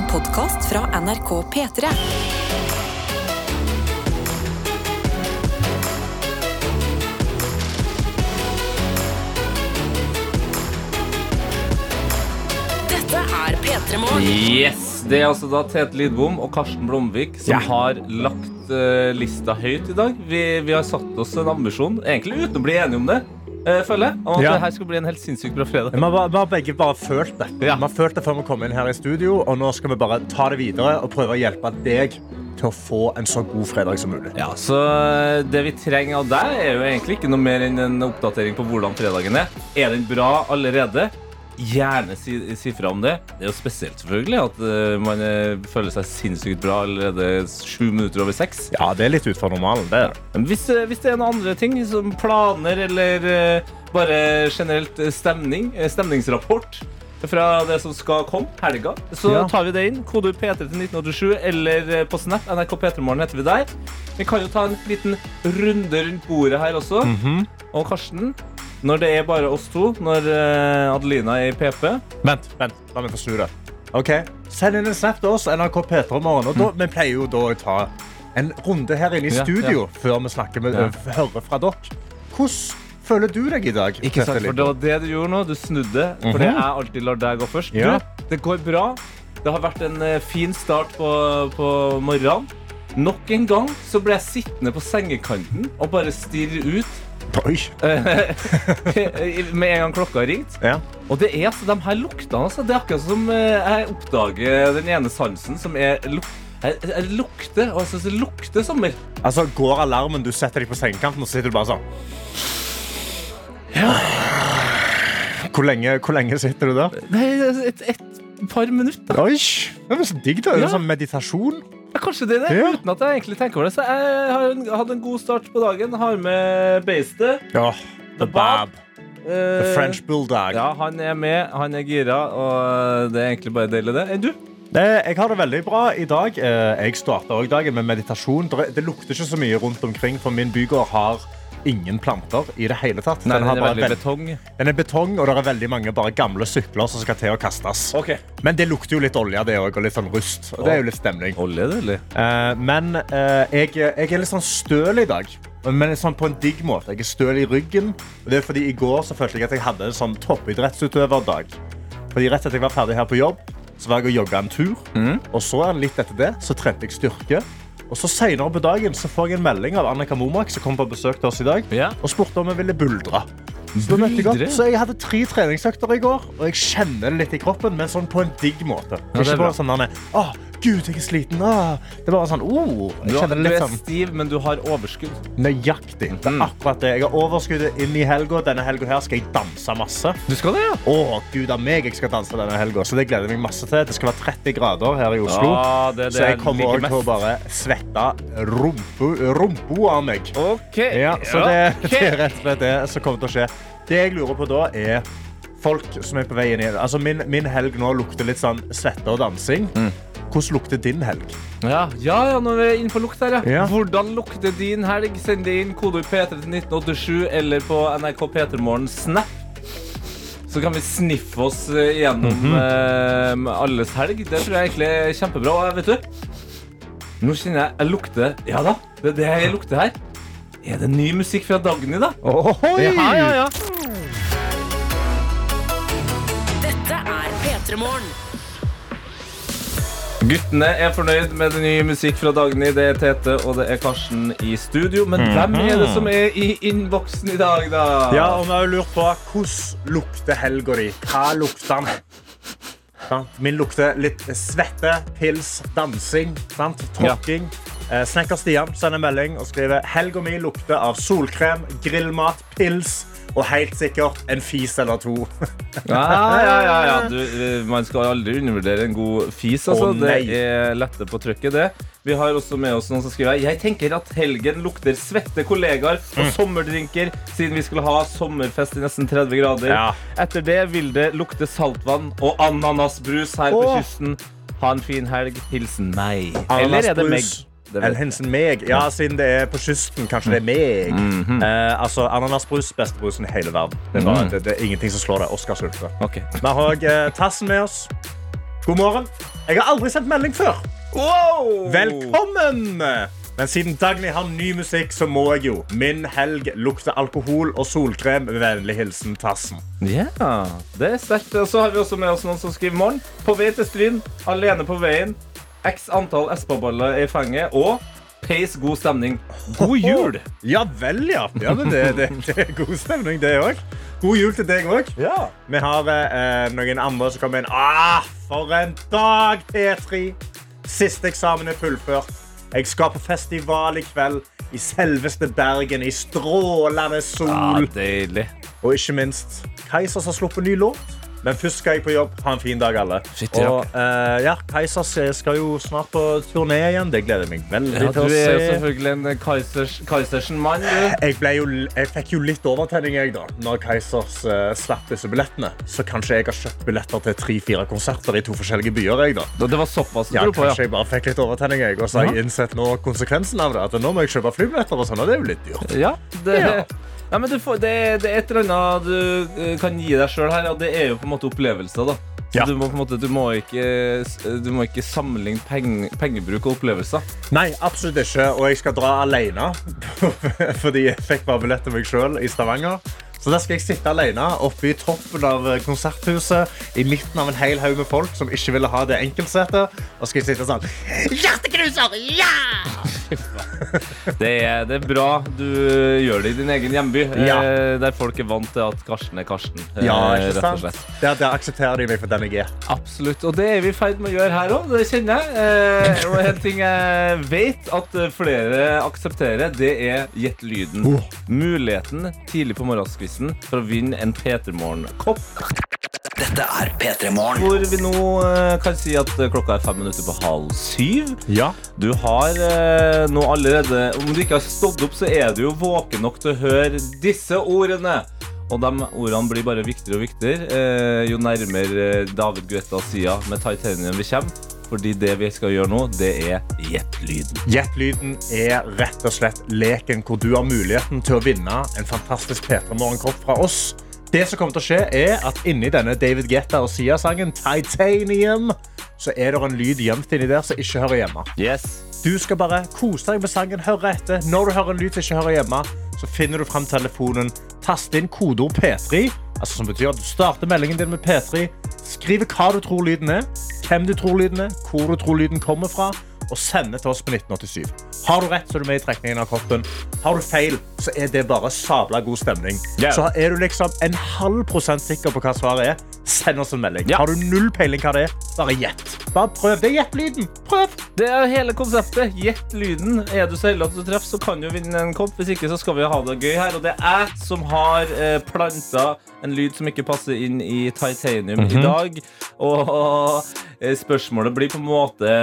En podkast fra NRK P3. Dette er P3 Morgen. Yes, Det er altså da Tete Lidbom og Karsten Blomvik som Ja. har lagt eh, lista høyt i dag. Vi, vi har satt oss en ambisjon, egentlig uten å bli enige om det, uh, føler jeg. Om at Ja. det her skal bli en helt sinnssykt bra fredag. Vi har, bare- vi har begge bare følt det. Ja. Vi har følt det før vi kom inn her i studio, og nå skal vi bare ta det videre og prøve å hjelpe deg til å få en så god fredag som mulig. Ja, så eh, Det vi trenger av deg, er jo egentlig ikke noe mer enn en oppdatering på hvordan fredagen er. Er den bra allerede? Gjerne si, si fra om det. Det er jo spesielt selvfølgelig at uh, man eh, føler seg sinnssykt bra allerede sju minutter over seks. Ja, det er litt utfor normalen. det. Men hvis, eh, hvis det er noen andre ting, som planer eller uh, bare generelt stemning, stemningsrapport fra det som skal komme, helga, så Ja. tar vi det inn. Kode P3 til 1987 eller på Snap. NRK P3morgen heter vi der. Vi kan jo ta en liten runde rundt bordet her også. Og Karsten, når det er bare oss to, når eh, Adelina er i PP Vent, vent, la meg få snu det. Ok, Send inn en snap til oss, NRK P3 Morgen. Og da, Vi pleier jo da å ta en runde her inne i Ja, studio før vi snakker med, Ja. øh, hører fra dere. Hvordan føler du deg i dag? Ikke sant, for det var det du gjorde nå. Du snudde. For det jeg alltid lar deg gå først. Ja. Du, det går bra. Det har vært en eh, fin start på, på morgenen. Nok en gang så ble jeg sittende på sengekanten og bare stirre ut Oi. med en gang klokka har ringt. Ja. Og det er altså de her luktene. Altså. Det er akkurat som eh, jeg oppdager den ene sansen som er luk jeg, jeg lukter, og jeg synes det lukter sommer. Altså, Går alarmen, du setter deg på sengekanten og så sitter du bare sånn hvor, lenge, hvor lenge sitter du der? Nei, et, et par minutter. Oi, det er så digg da. Det Ja. er sånn meditasjon. Kanskje det er det, Ja. uten at jeg egentlig tenker over det. Så jeg har en, hatt en god start på dagen. Har med beistet. Ja, the bab. The Eh, French bulldog. Ja, han er med, han er gira, og det er egentlig bare deilig, det. Enn du? Det, jeg har det veldig bra i dag. Eh, Jeg starta også dagen med meditasjon. Det lukter ikke så mye rundt omkring, for min bygård har ingen planter i det hele tatt. Nei, den har er bare veldig veld- betong. den er betong, og det er veldig mange bare gamle sykler som skal til å kastes. Okay. Men det lukter jo litt olje det også, og litt sånn rust. Og det er jo litt stemning. Olje, det, eller? Uh, men uh, jeg, jeg er litt sånn støl i dag. Men sånn på en digg måte. Jeg er støl i ryggen. Og det er fordi I går så følte jeg at jeg hadde en sånn toppidrettsutøverdag. Fordi Rett etter jeg var ferdig her på jobb, så var jeg og jogga en tur. Og så litt etter det så trente jeg styrke. Og så Senere på dagen så får jeg en melding av Annika Momak som kom på besøk til oss i dag, Ja. og spurte om jeg ville buldre. Så, da møtte jeg så jeg hadde tre treningsøkter i går, og jeg kjenner det litt i kroppen, men sånn på en digg måte. er Ikke bare sånn derne, Å, gud, jeg er sliten. Å. Det er bare sånn, oh, jeg Du, kjenner du det litt er sånn stiv, men du har overskudd. nøyaktig. Det er Mm. akkurat det. Jeg har overskuddet inn i helga. Denne helga her skal jeg danse masse. Du skal det, ja? Å, gud av meg, jeg skal danse denne helga. Så det gleder jeg meg masse til. Det skal være 30 grader her i Oslo. Ja, det det så jeg kommer òg til å bare svette rumpo av meg. OK. Ja, så det, det er rett og slett det som kommer til å skje. Det jeg lurer på da, er folk som er på vei inn i Altså, min, min helg nå lukter litt sånn svette og dansing. Mm. Hvordan lukter din helg? Ja, ja, ja, nå er vi inne på lukt her, ja. Ja. Hvordan lukter din helg? Send det inn kodeord P3 til 1987 eller på NRK P3morgen Snap. Så kan vi sniffe oss gjennom gjennom -hmm. eh, alles helg. Det tror jeg egentlig er kjempebra. Og vet du, nå kjenner jeg jeg lukter Ja da, det er det jeg lukter her. Er det ny musikk fra Dagny, da? Ohoi! Ja, ja, ja. P3 Morgen. Guttene er fornøyd med den nye musikk fra Dagny. Det er Tete og det er Karsten i studio. Men hvem er det som er i innboksen i dag, da? Ja, og vi har jo lurt på hvordan lukter helga di. Hva lukter den? Sant? Min lukter litt svette, pils, dansing, sant? tråkking. Eh, Snekker Stian sender melding og skriver helga mi lukter av solkrem, grillmat, pils og helt sikkert en fis eller to. Ja, ja, ja, ja. Du, eh, man skal aldri undervurdere en god fis. Altså. Å, det er lette på trykket, det. Vi har også med oss noen som skriver Jeg tenker at helgen lukter svette kollegaer og Mm. sommerdrinker, siden vi skulle ha sommerfest i nesten 30 grader. Ja. Etter det vil det lukte saltvann og ananasbrus her på kysten. Ha en fin helg. Hilsen meg. Eller er det meg? Eller hensen meg. Ja, siden det er på kysten, kanskje det er meg. Mhm. eh, altså, Ananasbrus, beste brusen i hele verden. Det er, bare, Mm. det, det er ingenting som slår det. Oskar Sulte. Okay. Vi har òg eh, Tassen med oss. God morgen. Jeg har aldri sendt melding før. Wow! Velkommen! Men siden Dagny har ny musikk, så må jeg jo. Min helg lukter alkohol og solkrem. Vennlig hilsen Tassen. Ja, det er sterkt. Og så har vi også med oss noen som skriver morgen. På vei til Stryn, alene på veien. X antall Espa-baller i fanget. Og peis god stemning. God jul! Ja vel, ja. ja men det, det, det er god stemning, det òg. God jul til deg òg. Ja. Vi har eh, noen andre som kommer inn. Ah, for en dag, P3! Siste eksamen er fullført. Jeg skal på festival i kveld. I selveste Bergen, i strålende ja, sol. deilig. Og ikke minst Keisers har sluppet ny låt. Men først skal jeg på jobb. Ha en fin dag, alle. Shit, Og uh, ja, Keisers skal jo snart på turné igjen. Det gleder jeg meg veldig Ja, til du er jo selvfølgelig en Kaisers, Kaisersen-mann. Jeg, jeg fikk jo litt overtenning jeg da Når Keisers uh, slapp disse billettene. Så kanskje jeg har kjøpt billetter til tre-fire konserter i to forskjellige byer. Jeg, da. Det var såpass Ja, dro på, kanskje ja. jeg bare fikk litt overtenning jeg, Og så har jeg innsett nå konsekvensen av det. At nå må jeg kjøpe flybilletter, og sånn, og det er jo litt dyrt. Ja, det, Ja. Nei, men du får, det, det er et eller annet du eh, kan gi deg sjøl her, og det er jo på en måte opplevelser. da Så Ja. du, må måte, du, må ikke, du må ikke sammenligne peng, pengebruk og opplevelser. Nei, absolutt ikke. Og jeg skal dra alene. Fordi jeg fikk bare billett til meg sjøl i Stavanger. Så der skal jeg sitte alene oppe i toppen av konserthuset i midten av en hel haug med folk som ikke ville ha det enkeltsetet. Og skal jeg sitte sånn Hjerteknuser! Ja! Det er, det er bra du gjør det i din egen hjemby, Ja. eh, der folk er vant til at Karsten er Karsten. eh, Ja, rett ikke sant? slett. Der, der aksepterer de meg for den jeg er. Absolutt, og det er vi i ferd med å gjøre her òg. Det kjenner jeg. Eh, og en ting jeg vet at eh, flere aksepterer, det er Gjett lyden. Oh. Muligheten tidlig på morgenskvisten for å vinne en P3 Morgen-kopp. Dette er P3 Morgen. Hvor vi nå eh, kan si at eh, klokka er fem minutter på halv syv. Ja. Du har eh, nå allerede Om du ikke har stått opp, så er du jo våken nok til å høre disse ordene. Og de ordene blir bare viktigere og viktigere jo nærmere David Guetta Sia med Titanium vi kommer. Fordi det vi skal gjøre nå, det er gjett lyden. Gjett-lyden er rett og slett leken hvor du har muligheten til å vinne en fantastisk P3 Morgenkopp fra oss. Det som kommer til å skje er at inni denne David Guetta og Sia-sangen Titanium, så er det en lyd gjemt inni der som ikke hører hjemme. Yes. Du skal bare kose deg med sangen, høre etter. Når du hører en lyd som ikke hører hjemme, så finner du fram telefonen, tast inn kodeord P3, altså som betyr at du starter meldingen din med P3, skriver hva du tror lyden er, hvem du tror lyden er, hvor du tror lyden kommer fra, og sender til oss på 1987. Har du rett, så er du med i trekningen av koppen. Har du feil, så er det bare sabla god stemning. Yeah. Så er du liksom en halv prosent sikker på hva svaret er, send oss en melding. Ja. Har du null peiling hva det er, bare gjett. Bare prøv. Det er gjettelyden. Prøv. Det er hele konseptet. Gjett lyden. Er du så heldig at du treffer, så kan du vinne en kopp. Hvis ikke så skal vi ha det gøy her. Og det er jeg som har eh, planta en lyd som ikke passer inn i Titanium i dag. Og eh, spørsmålet blir på en måte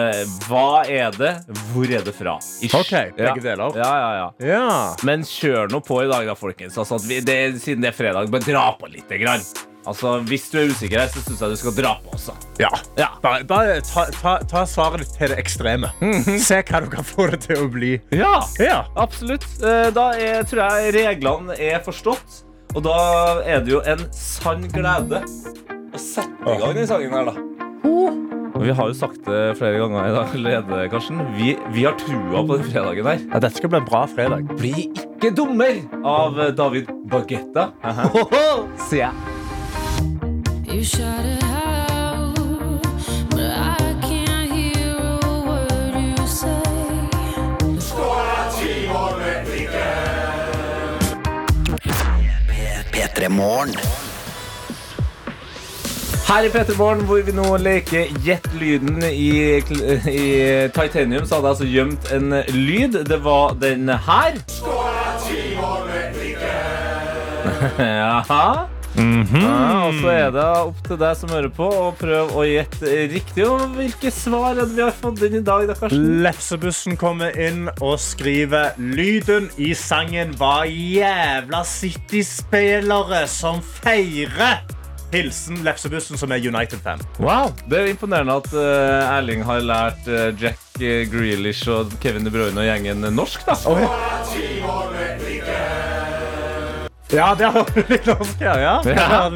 hva er det? Hvor er det fra? Ish. Ok, begge ja. deler. Ja, ja, ja. Men kjør nå på i dag, da, folkens. Altså, vi, det, siden det er fredag, bare dra på litt. Grann. Altså, hvis du er usikker, her, så syns jeg du skal dra på også. Ja. Ja. Bare, bare ta, ta, ta svaret ditt til det ekstreme. Se hva du kan få det til å bli. Ja, Ja. absolutt. Eh, Da er, tror jeg reglene er forstått. Og da er det jo en sann glede å sette i gang den sangen her, da. Vi har jo sagt det flere ganger i dag allerede, Karsten. Vi, vi har trua på den fredagen her. Ja, dette skal bli en bra fredag. Bli ikke dummer av David Bagetta. Sier jeg. Her i Petterborn, hvor vi nå leker Gjett lyden i, i Titanium, så hadde jeg altså gjemt en lyd. Det var den her. Jaha. Ja, og så er det opp til deg som hører på, å prøve å gjette riktig. Og hvilke svar vi har fått inn i dag, da, Karsten? Lefsebussen kommer inn og skriver Lyden i sangen var jævla City-spillere som feirer. Hilsen Lefsebussen, som er United-fan. Wow, Det er imponerende at uh, Erling har lært uh, Jack Grealish og Kevin De Bruyne og gjengen norsk, da. Ja, det har du litt norsk ja. Ja.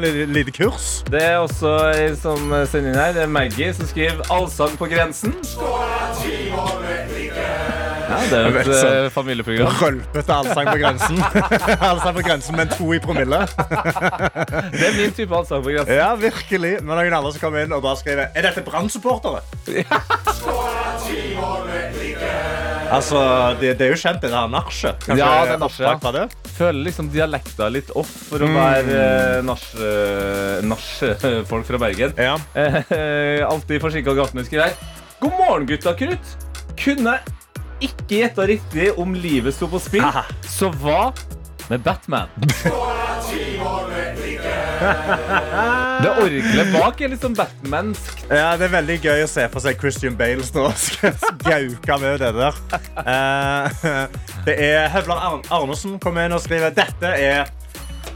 Kurs. Det er også som sender inn her. Det er Maggie som skriver 'Allsang på grensen'. Ja, det er et Sånn. eh, familieprogram. Rølpete allsang på grensen. allsang på grensen med en to i promille. Det er min type allsang på grensen. Ja, virkelig. Men noen andre som kommer inn og bare skriver Er dette Brann-supportere? Altså, det, det er jo kjent, det der nachet. Ja, det nachet, ja. Føler liksom dialekta litt off for å være mm. nach- eh, fra Bergen. Ja. Eh, alltid forsinka Gartner skriver her. God morgen, gutta krutt. Kunne ikke gjetta riktig om livet sto på spill. Aha. Så hva med Batman? Det orgelet bak er litt sånn Batmansk. ja, Det er veldig gøy å se for seg Christian Bale stå og gauke med det der. Eh, det er Høvlar Arn Arnesen kommer inn og skriver Dette er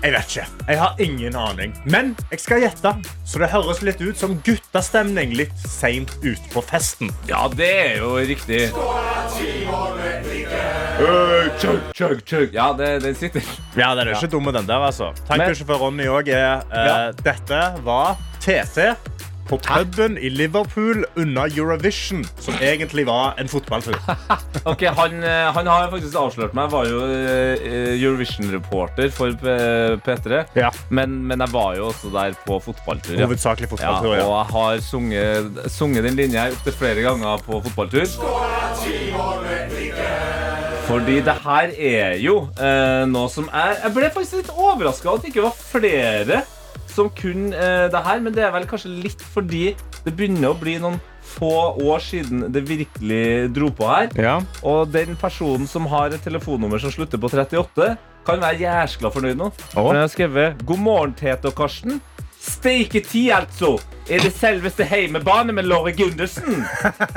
jeg vet ikke. Jeg har ingen aning. Men jeg skal gjette, så det høres litt ut som guttastemning litt seint ut på festen. Ja, det er jo riktig. Chug, chug, chug. Ja, det, den sitter. Ja, den er ikke dum, den der, altså. Men- for Ronny òg er eh. Dette var TT på puben i Liverpool unna Eurovision, som egentlig var en fotballtur. Ok, han, eh, han har faktisk avslørt meg. Jeg var jo eh, Eurovision-reporter for P- P3. Ja. Men, men jeg var jo også der på fotballtur. Ja. Hovedsakelig Ja, fotballtur, og jeg har sunget, sunget den linja opptil flere ganger på fotballtur. Fordi det her er jo eh, noe som er Jeg ble faktisk litt overraska at det ikke var flere som kun eh, det her, men det er vel kanskje litt fordi det begynner å bli noen få år siden det virkelig dro på her. ja. Og den personen som har et telefonnummer som slutter på 38, kan være jæskla fornøyd nå. Oh. For jeg har skrevet God morgen, Tete og Karsten. Steike ti, altså! Er det selveste heimebane med Låre Gundersen?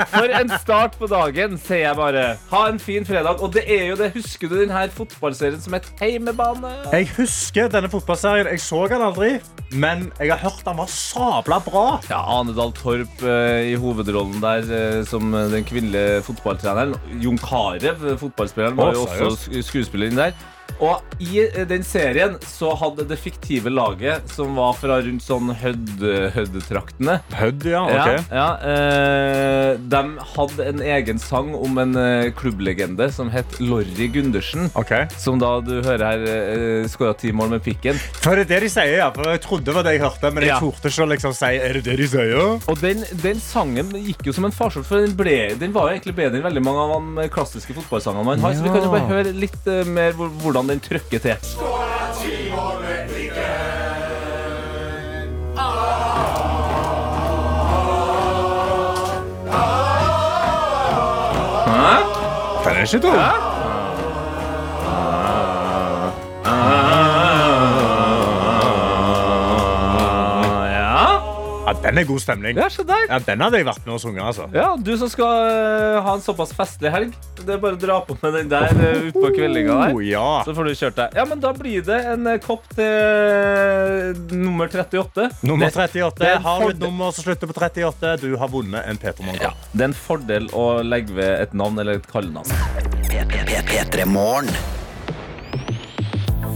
For en start på dagen, sier jeg bare. Ha en fin fredag. Og det er jo det, husker du denne fotballserien som het Heimebane? Jeg husker denne fotballserien. Jeg så den aldri, men jeg har hørt den var sabla bra. Ja, Anedal Torp eh, i hovedrollen der eh, som den kvinnelige fotballtreneren. Jon Carew, fotballspilleren, var jo også sk- skuespiller inn der. Og i eh, den serien så hadde det fiktive laget, som var fra rundt sånn Hødd- Hødd-traktene Hødd, ja. ja, ok. ja, eh, De hadde en egen sang om en eh, klubblegende som het Lorry Gundersen. Okay. Som da du hører her uh, skåra ti mål med pikken. For det er det de sier, ja. For jeg trodde det var det jeg hørte, men jeg Ja. torde ikke å liksom si Er det det de sier? Og den, den sangen gikk jo som en farsott, for den, ble, den var jo egentlig bedre enn veldig mange av de klassiske fotballsangene man har. Så vi kan jo bare høre litt eh, mer hvor- hvordan den trykker til. Ikke dum. Ja, den er god stemning. ja. Ja, Den hadde jeg vært med og sunget, altså. Ja, Du som skal eh, ha en såpass festlig helg, det er bare å dra på med den der uh, utpå kveldinga der. Oh, ja. Så får du kjørt deg. Ja, men Da blir det en eh, kopp til eh, nummer 38. Nummer 38. det det Har du et nummer som slutter på 38, du har vunnet en Peter Ja, Det er en fordel å legge ved et navn eller et kallenavn. P3 Morgen.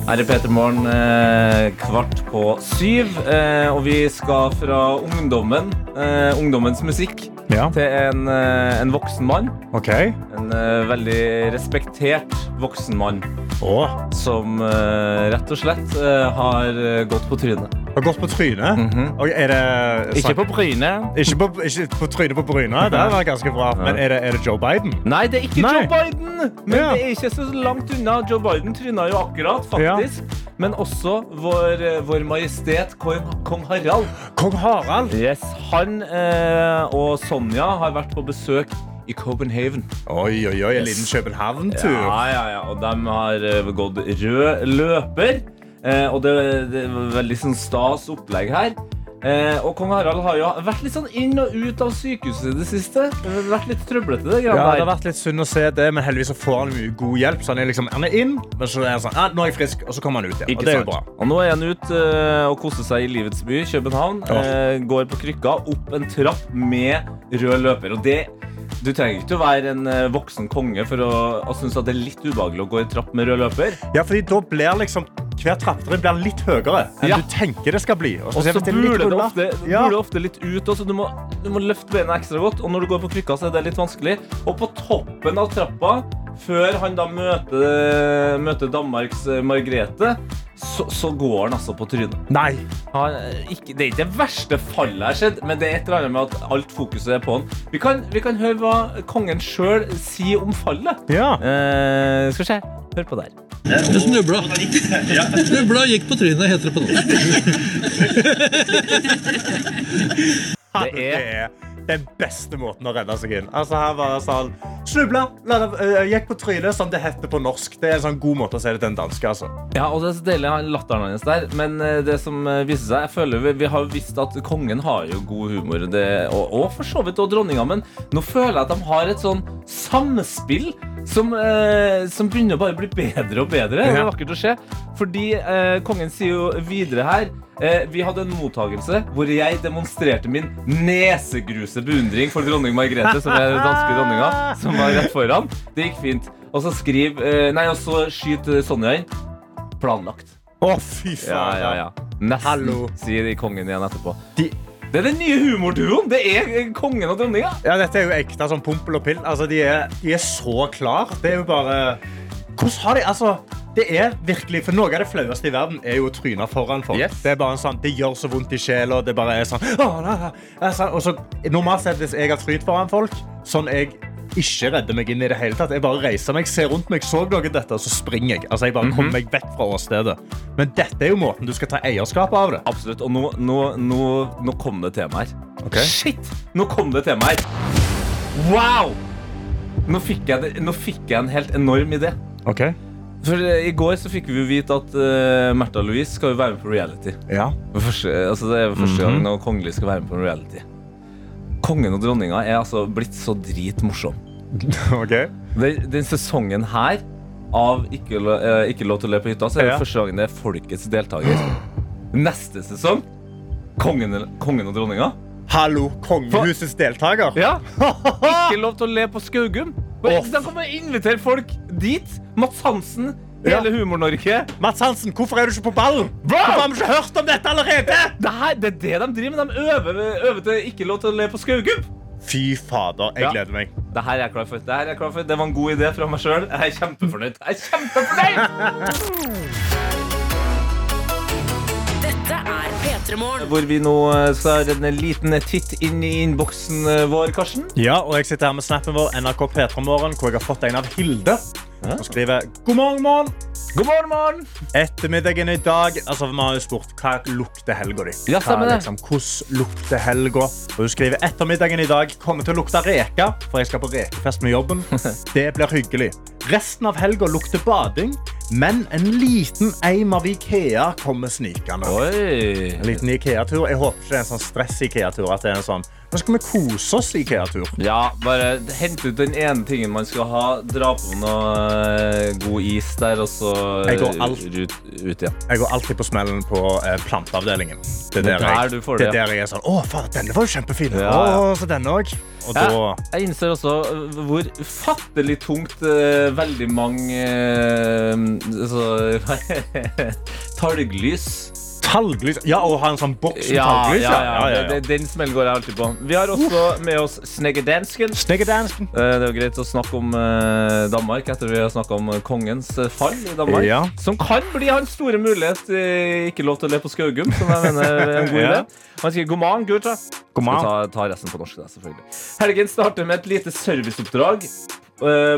Her er Peter Morgen eh, kvart på syv, eh, og vi skal fra ungdommen, eh, ungdommens musikk, Ja. til en, en voksen mann. Okay. En veldig respektert voksen mann Oh. som rett og slett har gått på trynet. Har gått på trynet. Og er det Ikke på brynet. Ikke på, ikke på trynet på brynet. Det var ganske bra. Men er det, er det Joe Biden? Nei, det er ikke Nei. Joe Biden! Men Ja. det er ikke så langt unna. Joe Biden tryna jo akkurat, faktisk. Men også vår, eh, vår majestet kong, kong Harald. Kong Harald. Yes, Han eh, og Sonja har vært på besøk i Copenhagen. Oi, oi, oi. En Yes. liten København-tur. Ja, ja, ja. Og de har eh, gått rød løper. Eh, og det, det er veldig sånn stas opplegg her. Eh, og kong Harald har jo vært litt sånn inn og ut av sykehuset i det siste. Det har vært litt trøblete, det Ja, det har vært litt synd å se det, men heldigvis så får han mye god hjelp. Så han er liksom, han er inn, men så er han sånn, ah, nå er jeg frisk, og så kommer han ut igjen. Og det er jo bra. Og nå er han ute eh, og koser seg i livets by, København. Ja. Eh, går på krykka opp en trapp med rød løper. Og det du trenger ikke å være en eh, voksen konge for å, å synes at det er litt ubehagelig å gå i trapp med rød løper. Ja, fordi da blir liksom hver trappetrinn blir litt høyere enn Ja. du tenker det skal bli. Og så spesielt hvis det er litt buler det ruller. ofte, Ja. ofte litt ut. Også. Du, må, du må løfte beina ekstra godt, og når du går på krykka, så er det litt vanskelig. Og på toppen av trappa, før han da møter, møter Danmarks eh, Margrethe, så, så går han altså på trynet. Nei. Han, eh, ikke, det er ikke det verste fallet jeg har sett, men det er et eller annet med at alt fokuset er på han. Vi kan, vi kan høre hva kongen sjøl sier om fallet. Ja. Eh, skal vi se. Hør på der. Du snubla. Snubla og gikk på trynet, heter det på norsk. Det er den beste måten å redde seg inn. Altså, her var det sånn Snubla, gikk på trynet, som det heter på norsk. Det er en sånn god måte å si det til en danske. altså. Ja, og det er deilig han latteren hans der. Men det som viser seg Jeg føler vi, vi har visst at kongen har jo god humor, det, og, og for så vidt også dronninga, men nå føler jeg at de har et sånn samspill som, eh, som begynner å bare bli bedre og bedre. Det er vakkert å se. Fordi eh, kongen sier jo videre her eh, Vi hadde en mottagelse hvor jeg demonstrerte min nesegruse beundring for dronning Margrethe, som er den danske dronninga, som var rett foran. Det gikk fint. Og så skriv eh, Nei, og så skyter Sonja inn. Planlagt. Å, fy faen. ja, ja. ja. Nesten, Hallo. sier de kongen igjen etterpå. De, Det er den nye humorduoen! Det er eh, kongen og dronninga. ja, dette er jo ekte sånn pompel og pill. Altså, de, er, de er så klar. Det er jo bare Hvordan har de Altså, det er virkelig For noe av det flaueste i verden er jo å tryne foran folk. Yes. Det er bare en sånn, det gjør så vondt i sjela. Det bare er sånn, «Åh, nei, nei». Sånn og så, Normalt sett, hvis jeg har trynt foran folk, sånn jeg ikke redder meg inn i det hele tatt. Jeg bare reiser meg, ser rundt meg, så noe dette, og så springer jeg. Altså, jeg bare Mhm. kommer meg vekk fra åstedet. Men dette er jo måten du skal ta eierskap av det. Absolutt. Og nå, nå, nå, nå kom det tema her. Okay. Shit! Nå kom det tema her. Wow! Nå fikk, jeg nå fikk jeg en helt enorm idé. Ok? For eh, I går så fikk vi jo vite at uh, Märtha Louise skal jo være med på reality. Ja. Første, altså det er første gang noen kongelig skal være med på reality. Kongen og dronninga er altså blitt så dritmorsom. ok. Den, den sesongen her av Ikke, lo- eh, ikke lov til å le på hytta, så er det Ja. første gangen det er folkets deltaker. Neste sesong kongen, kongen og dronninga. Hallo, kongehusets deltaker. Ja. Ikke lov til å le på Skaugum. De kommer og inviterer folk dit. Mats Hansen, Ja. Humor-Norge. Mats Hansen, hvorfor er du ikke på ballen? Hvorfor har vi ikke hørt om dette allerede? Det, her, det er det de driver med. De øver, øver til ikke lov til å le på Skaugum. Fy fader, jeg Ja. gleder meg. Det her er jeg klar for. Det her er jeg klar for. Det var en god idé fra meg sjøl. Jeg er kjempefornøyd. Jeg er kjempefornøyd! Dette er P3 Morgen. Hvor vi nå eh, skal en liten titt inn i innboksen eh, vår, Karsten. Ja, og jeg sitter her med snappen vår NRK P3morgen, hvor jeg har fått en av Hilde. Hun skriver God morgen, morgen. God morgen, morgen! Ettermiddagen i dag Altså, Vi har jo spurt hva lukter helga di. Ja, Hva, liksom, hvordan lukter helga? Og hun skriver ettermiddagen i dag kommer til å lukte reker, for jeg skal på rekefest med jobben. Det blir hyggelig. Resten av helga lukter bading, men en liten eim av Ikea kommer snikende. En liten Ikea-tur. Jeg håper ikke det er en sånn stress-Ikea-tur. At det er en sånn Nå skal vi kose oss Ikea-tur. Ja, bare hente ut den ene tingen man skal ha. Dra på noe eh, god is der, og så alt- ut, ut igjen. Jeg går alltid på smellen på eh, planteavdelingen. Det er er der, der jeg, det det, er der jeg er sånn Å, faen, denne var jo kjempefin. Ja. Å, så denne òg. Og da Jeg, jeg innser også eh, hvor fattelig tungt eh, veldig mange eh, så, talglys Talglys Ja, og ha en sånn boks med ja, talglys. ja, ja, det- det- Den smellen går jeg alltid på. Vi har også med oss snegedansken. Snegedansken. Eh, Det er jo greit å snakke om eh, Danmark etter vi har snakka om eh, kongens fall i Danmark. Ja. Som kan bli hans store mulighet. Ikke lov til å le på Skaugum, som jeg mener er en god Ja. idé. Han sier god morgen, gutta. Skal ta, ta resten på norsk, da, selvfølgelig. Helgen starter med et lite serviceoppdrag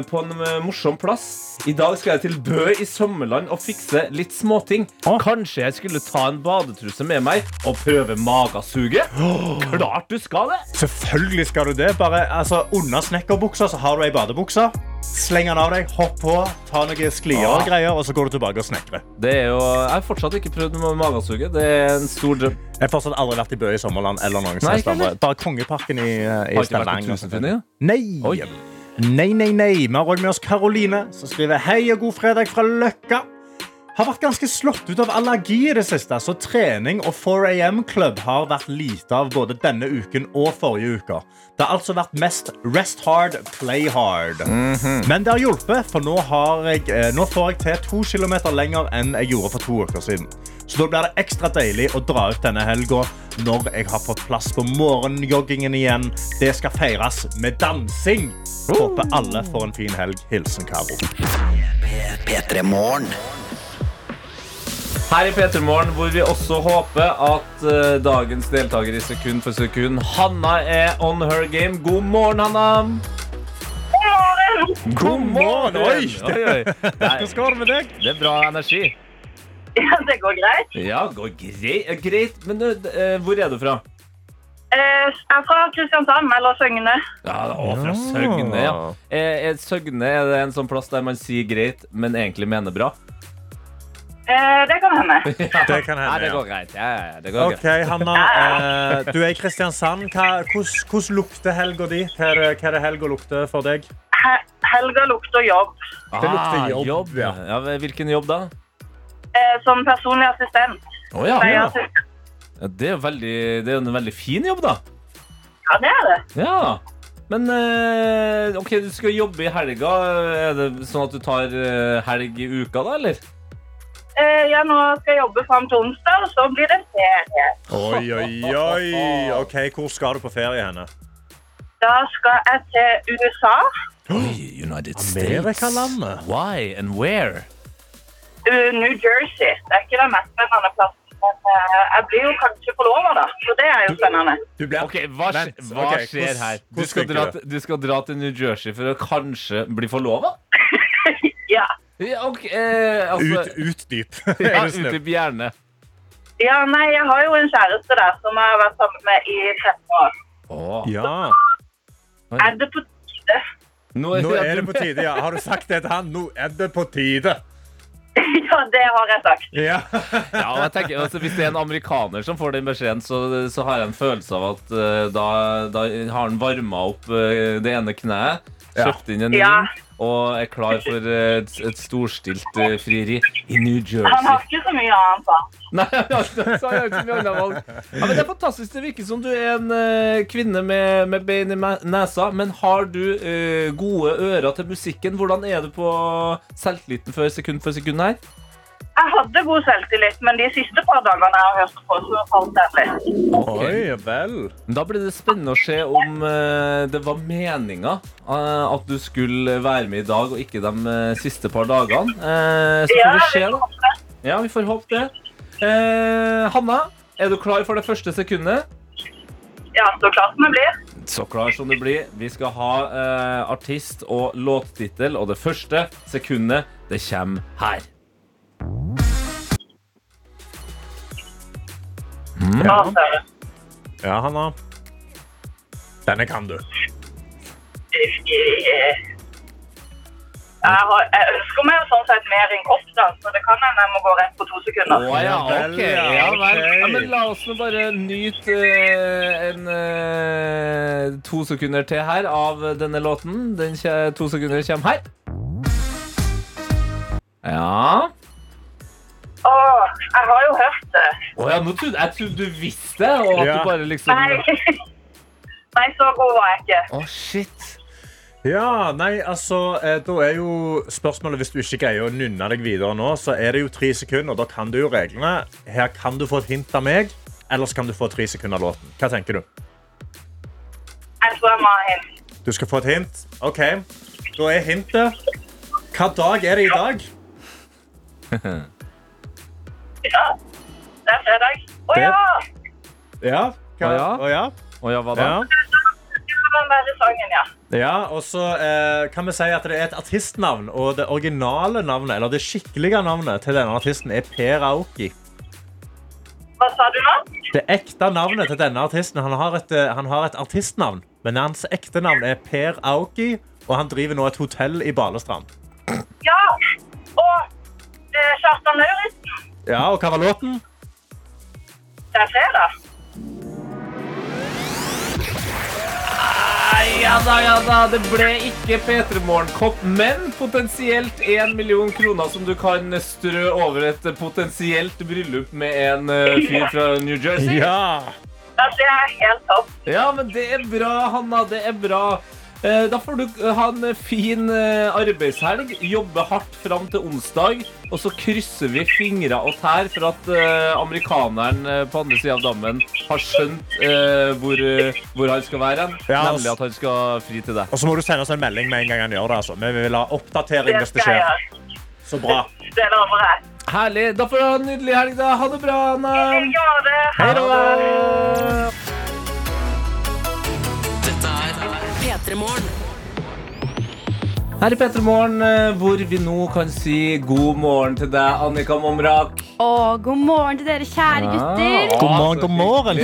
på en eh, morsom plass. I dag skal jeg til Bø i Sommerland og fikse litt småting. Kanskje jeg skulle ta en badetruse med meg og prøve magasuget? Klart du skal det! Selvfølgelig skal du det. Bare altså, Under snekkerbuksa så har du ei badebukse. Sleng den av deg, hopp på, ta noen sklier og Ah. greier, og så går du tilbake og snekrer. Det er jo, jeg har fortsatt ikke prøvd med magasuget. Det er en stor drøm. Jeg har fortsatt aldri vært i Bø i Sommerland eller noen Nei. Bare Kongeparken i, eh, i Har ikke vært Stavanger. på Tusenfryd. Nei. Oi. Nei, nei, nei. Vi har også med oss Karoline, som skriver Hei og god fredag fra Løkka. har vært ganske slått ut av allergi i det siste. Så trening og 4am-klubb har vært lite av både denne uken og forrige uke. Det har altså vært mest rest hard, play hard. Men det har hjulpet, for nå, har jeg, eh, nå får jeg til to kilometer lenger enn jeg gjorde for to uker siden. Så da blir det ekstra deilig å dra ut denne helga når jeg har fått plass på morgenjoggingen igjen. Det skal feires med dansing. Håper alle får en fin helg. Hilsen Karo. P3 Her i P3 Morgen, hvor vi også håper at uh, dagens deltaker i Sekund for sekund, Hanna, er on her game. God morgen, Hanna. God morgen! Oi! oi, oi. Hvordan går det med deg? det er bra energi. Ja, det går greit. Ja, går greit. greit. Men du, eh, hvor er du fra? Eh, Jeg er fra Kristiansand, eller Søgne. Ja, å, fra Søgne, ja. Er, er Søgne er det en sånn plass der man sier greit, men egentlig mener bra? Eh, Det kan hende. Det kan hende, hende, det ja. går greit. Ja, ja, det går Ok, greit. Hanna. Eh, du er i Kristiansand. Hva, hvordan, hvordan lukter helga di? Hva er det, hva er det helga lukter for deg? He- Helga lukter jobb. Det lukter jobb, jobb, ja. ja. Hvilken jobb da? Eh, Som personlig assistent. Å ja. Ja. assistent. Det er jo veldig, det er jo en veldig fin jobb, da. Ja, det er det. Ja. Men eh, OK, du skal jobbe i helga. Er det sånn at du tar eh, helg i uka, da, eller? Eh, Ja, nå skal jeg jobbe fram til onsdag, og så blir det ferie. Oi, oi, oi. Ok, Hvor skal du på ferie henne? Da skal jeg til USA. Oi, United States. Amerikalandet. Why and where? New Jersey. Det er ikke den mest spennende plassen. Men eh, jeg blir jo kanskje forlova, da. Så det er jo spennende. Du blir... Ok, Hva, Vent, hva ok, skjer hvordan- her? Du skal, dra, du? skal dra til New Jersey for å kanskje bli forlova? Ja. Ja, ok, eh, altså, Ut, utdyp. ja, Er du? Utdyp gjerne. ja, nei, jeg har jo en kjæreste der som jeg har vært sammen med i 13 år. Åh. Ja. Er det på tide? Nå, Nå er det på tide. ja. Har du sagt det til han? Nå er det på tide. Ja, det har jeg sagt. Ja. Ja, og jeg tenker, altså, Hvis det er en amerikaner som får den beskjeden, så, så har jeg en følelse av at uh, da, da har han varma opp uh, det ene kneet, kjøpt inn en Ja. ring og er klar for eh, et, et storstilt eh, frieri i New Jersey. Han har ikke så mye annet, da. Nei, han har ikke så mye annet valg. Ja, men Det er fantastisk. Det virker som du er en uh, kvinne med, med bein i nesa. Men har du uh, gode ører til musikken? Hvordan er du på selvtilliten før sekund for sekund her? Jeg hadde god selvtillit, men de siste par dagene jeg har hørt på, så falt jeg litt. Oi, vel. Da blir det spennende å se om uh, det var meninga uh, at du skulle være med i dag, og ikke de uh, siste par dagene. Eh, så Ja, får vi se, da. Ja, vi får håpe det. Eh, Hanna, er du klar for det første sekundet? Ja, så klart jeg blir. Så klar som det blir. Vi skal ha eh, artist og låttittel, og det første sekundet, det kommer her. Ja, Søre. Ja, Hanna. Denne kan du. Jeg, har, jeg ønsker meg sånn sett mer enn opp, da, så det kan hende jeg må gå rett på to sekunder. Å ja, ok. ja, Ja, vel. Ja, men la oss nå bare nyte eh, en eh, to sekunder til her av denne låten. Den kje- to sekunder kommer her. Ja. Jeg har jo hørt det. Å ja, nå trodde jeg trodde du visste, og at Ja. du bare liksom Nei. Nei, så god var jeg ikke. Å, shit. Ja, nei, altså, eh, da er jo spørsmålet Hvis du ikke greier å nynne deg videre nå, så er det jo tre sekunder. Da kan du jo reglene. Her kan du få et hint av meg, eller kan du få tre sekunder av låten. Hva tenker du? Jeg tror jeg må ha hint. Du skal få et hint. OK. Da er hintet Hva dag er det i dag? Ja, det er fredag. Å ja! Ja. Hva? Å ja? Å ja? Å ja, hva da? ja. Ja, og så eh, kan vi si at det er et artistnavn, og det originale navnet, eller det skikkelige navnet til denne artisten er Per Aoki. Hva sa du nå? Det ekte navnet til denne artisten, han har et, eh, han har et artistnavn, men hans ekte navn er Per Aoki, og han driver nå et hotell i Balestrand. Ja! Og eh, Kjartan Lauritzen. Ja, og hva var låten? Det er fredag. ja da, ja da. Det ble ikke P3 Morgenkopp, men potensielt én million kroner som du kan strø over et potensielt bryllup med en eh, fyr fra New Jersey. Ja. Ja, det er helt topp. Ja, men det er bra, Hanna. Det er bra. Eh, Da får du eh, ha en fin eh, arbeidshelg, jobbe hardt fram til onsdag, og så krysser vi fingre og tær for at amerikaneren på andre sida av dammen har skjønt eh, hvor, hvor han skal være hen. Ja, Nemlig at han skal fri til deg. Og så må du sende oss en melding med en gang han gjør det. altså. Vi vil ha oppdatering hvis det skjer. Så bra. Det lover jeg. Herlig. Da får du ha en nydelig helg, da. Ha det bra, Anna. Ja, det. Hei da. P3 Morgen. Her i P3 Morgen, eh, hvor vi nå kan si god morgen til deg, Annika Momrak. Og god morgen til dere kjære gutter. Ja, God morgen, god morgen.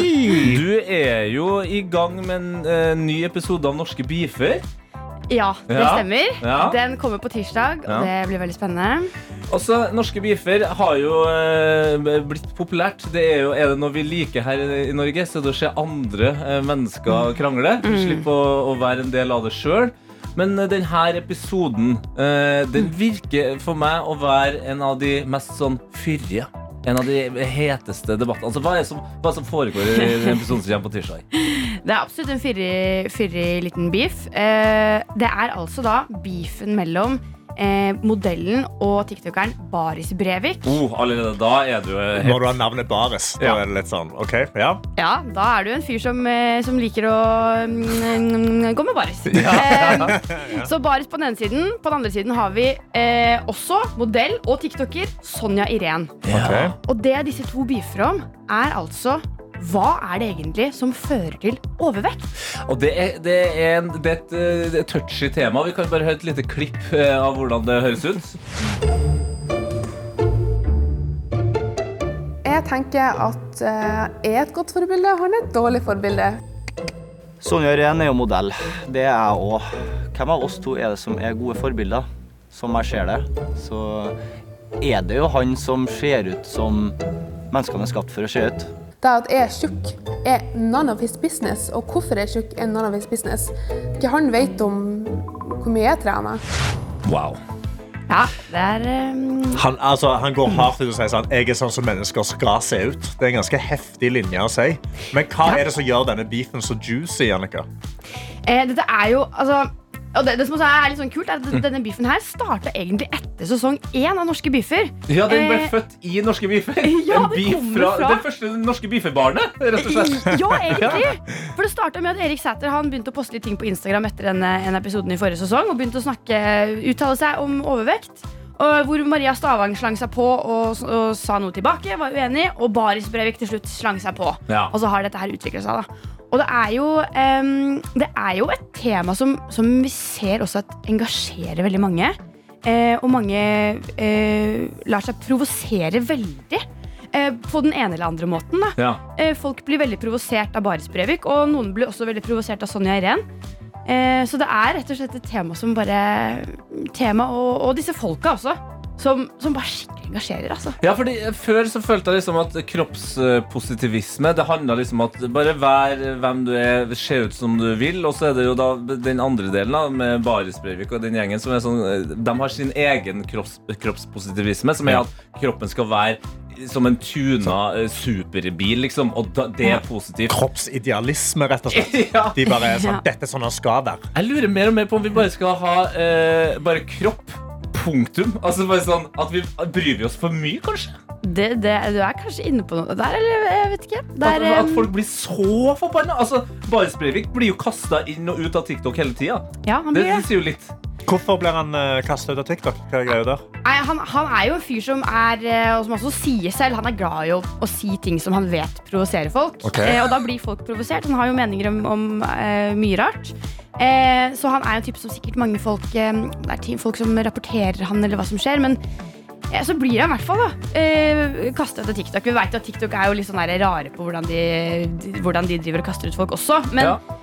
Du er jo i gang med en uh, ny episode av Norske beefer. Ja, det Ja. stemmer. Ja. Den kommer på tirsdag, og det blir veldig spennende. Også, Norske beefer har jo eh, blitt populært. Det er, jo, er det noe vi liker her i Norge, så er det å se andre eh, mennesker krangle. Slippe å, å være en del av det sjøl. Men eh, denne episoden eh, den virker for meg å være en av de mest sånn fyrige. En av de heteste debattene. Altså, hva, er som, som foregår i den episoden som kommer på tirsdag? Det er absolutt en fyrig liten beef. Eh, det er altså da beefen mellom eh, modellen og tiktokeren Baris Brevik. Oh, allerede da er du helt... Når du har navnet Baris, da Ja. er det litt sånn OK, ja. Ja, da er du en fyr som, eh, som liker å mm, gå med baris. Eh, så baris på den ene siden. På den andre siden har vi eh, også modell og tiktoker Sonja Irén. Ja. Og det disse to beefer om, er altså hva er det egentlig som fører til overvekt? Og det er, det er, en, det er et, eh, touchy tema. Vi kan bare høre et lite klipp eh, av hvordan det høres ut. Jeg tenker at eh, jeg er et godt forbilde, han er et dårlig forbilde. Sonja Irén er jo modell. Det er jeg òg. Hvem av oss to er det som er gode forbilder? Som jeg ser det, så er det jo han som ser ut som menneskene er skapt for å se ut. Det at jeg er tjukk, er none of his business. Og hvorfor jeg er tjukk, er none of his business. Ikke han vet om hvor mye jeg trener. Wow. Ja, det er um... Han, altså, han går hardt ut og sier sånn Jeg er sånn som mennesker skal se ut. Det er en ganske heftig linje å si. Men hva er det som gjør denne beefen så juicy, Jannika? eh, Dette er jo altså og det, det som også er litt sånn kult, er at denne biffen her starta egentlig etter sesong én av Norske biffer. Ja, den ble Eh, født i norske biffer. Ja, det fra, fra- Det første norske biffebarnet, rett og slett. Ja, egentlig. For det starta med at Erik Sæther han begynte å poste litt ting på Instagram etter denne, en episoden i forrige sesong. Og begynte å snakke, uttale seg om overvekt. Og hvor Maria Stavang slang seg på og, og sa noe tilbake, var uenig. Og Baris Brevik til slutt slang seg på. Ja. Og så har dette her utvikla seg. da Og det er jo, um, det er jo et tema som, som vi ser også at engasjerer veldig mange. Uh, og mange uh, lar seg provosere veldig. Eh, på den ene eller andre måten. Ja. Folk blir veldig provosert av Baris Brevik, og noen blir også veldig provosert av Sonja Irén. Så det er rett og slett et tema som bare Tema og, og disse folka også. Som, som bare skikkelig engasjerer, altså. Ja, fordi Før så følte jeg liksom at kroppspositivisme Det handla liksom om at bare vær hvem du er, se ut som du vil. Og så er det jo da den andre delen da med Baris Breivik og den gjengen som er sånn De har sin egen kropps, kroppspositivisme, som er at kroppen skal være som en tuna eh, superbil, liksom. Og da, det er positivt. Kroppsidealisme, rett og slett. Ja. De bare er sånn Dette er sånn han skal være. Jeg lurer mer og mer på om vi bare skal ha eh, bare kropp. Punktum. Altså bare sånn at vi Bryr vi oss for mye, kanskje? Det, det, du er kanskje inne på noe der, eller jeg vet ikke. Der, At, at folk blir så forbanna. Altså, Baris Breivik blir jo kasta inn og ut av TikTok hele tida. ja, han blir det det. sier jo litt. Hvorfor blir han uh, kasta ut av TikTok? Hva er greia der? Nei, han, han er jo en fyr som er eh, Og som også sier selv Han er glad i å, å si ting som han vet provoserer folk. Okay. Eh, og da blir folk provosert. Han har jo meninger om, om eh, mye rart. Eh, så han er jo en type som sikkert mange folk eh, Det er folk som rapporterer han, eller hva som skjer. Men eh, så blir han i hvert fall da eh, kastet ut av TikTok. Vi vet at TikTok er jo litt sånn rare på hvordan de, de, hvordan de driver og kaster ut folk også. Men, Ja.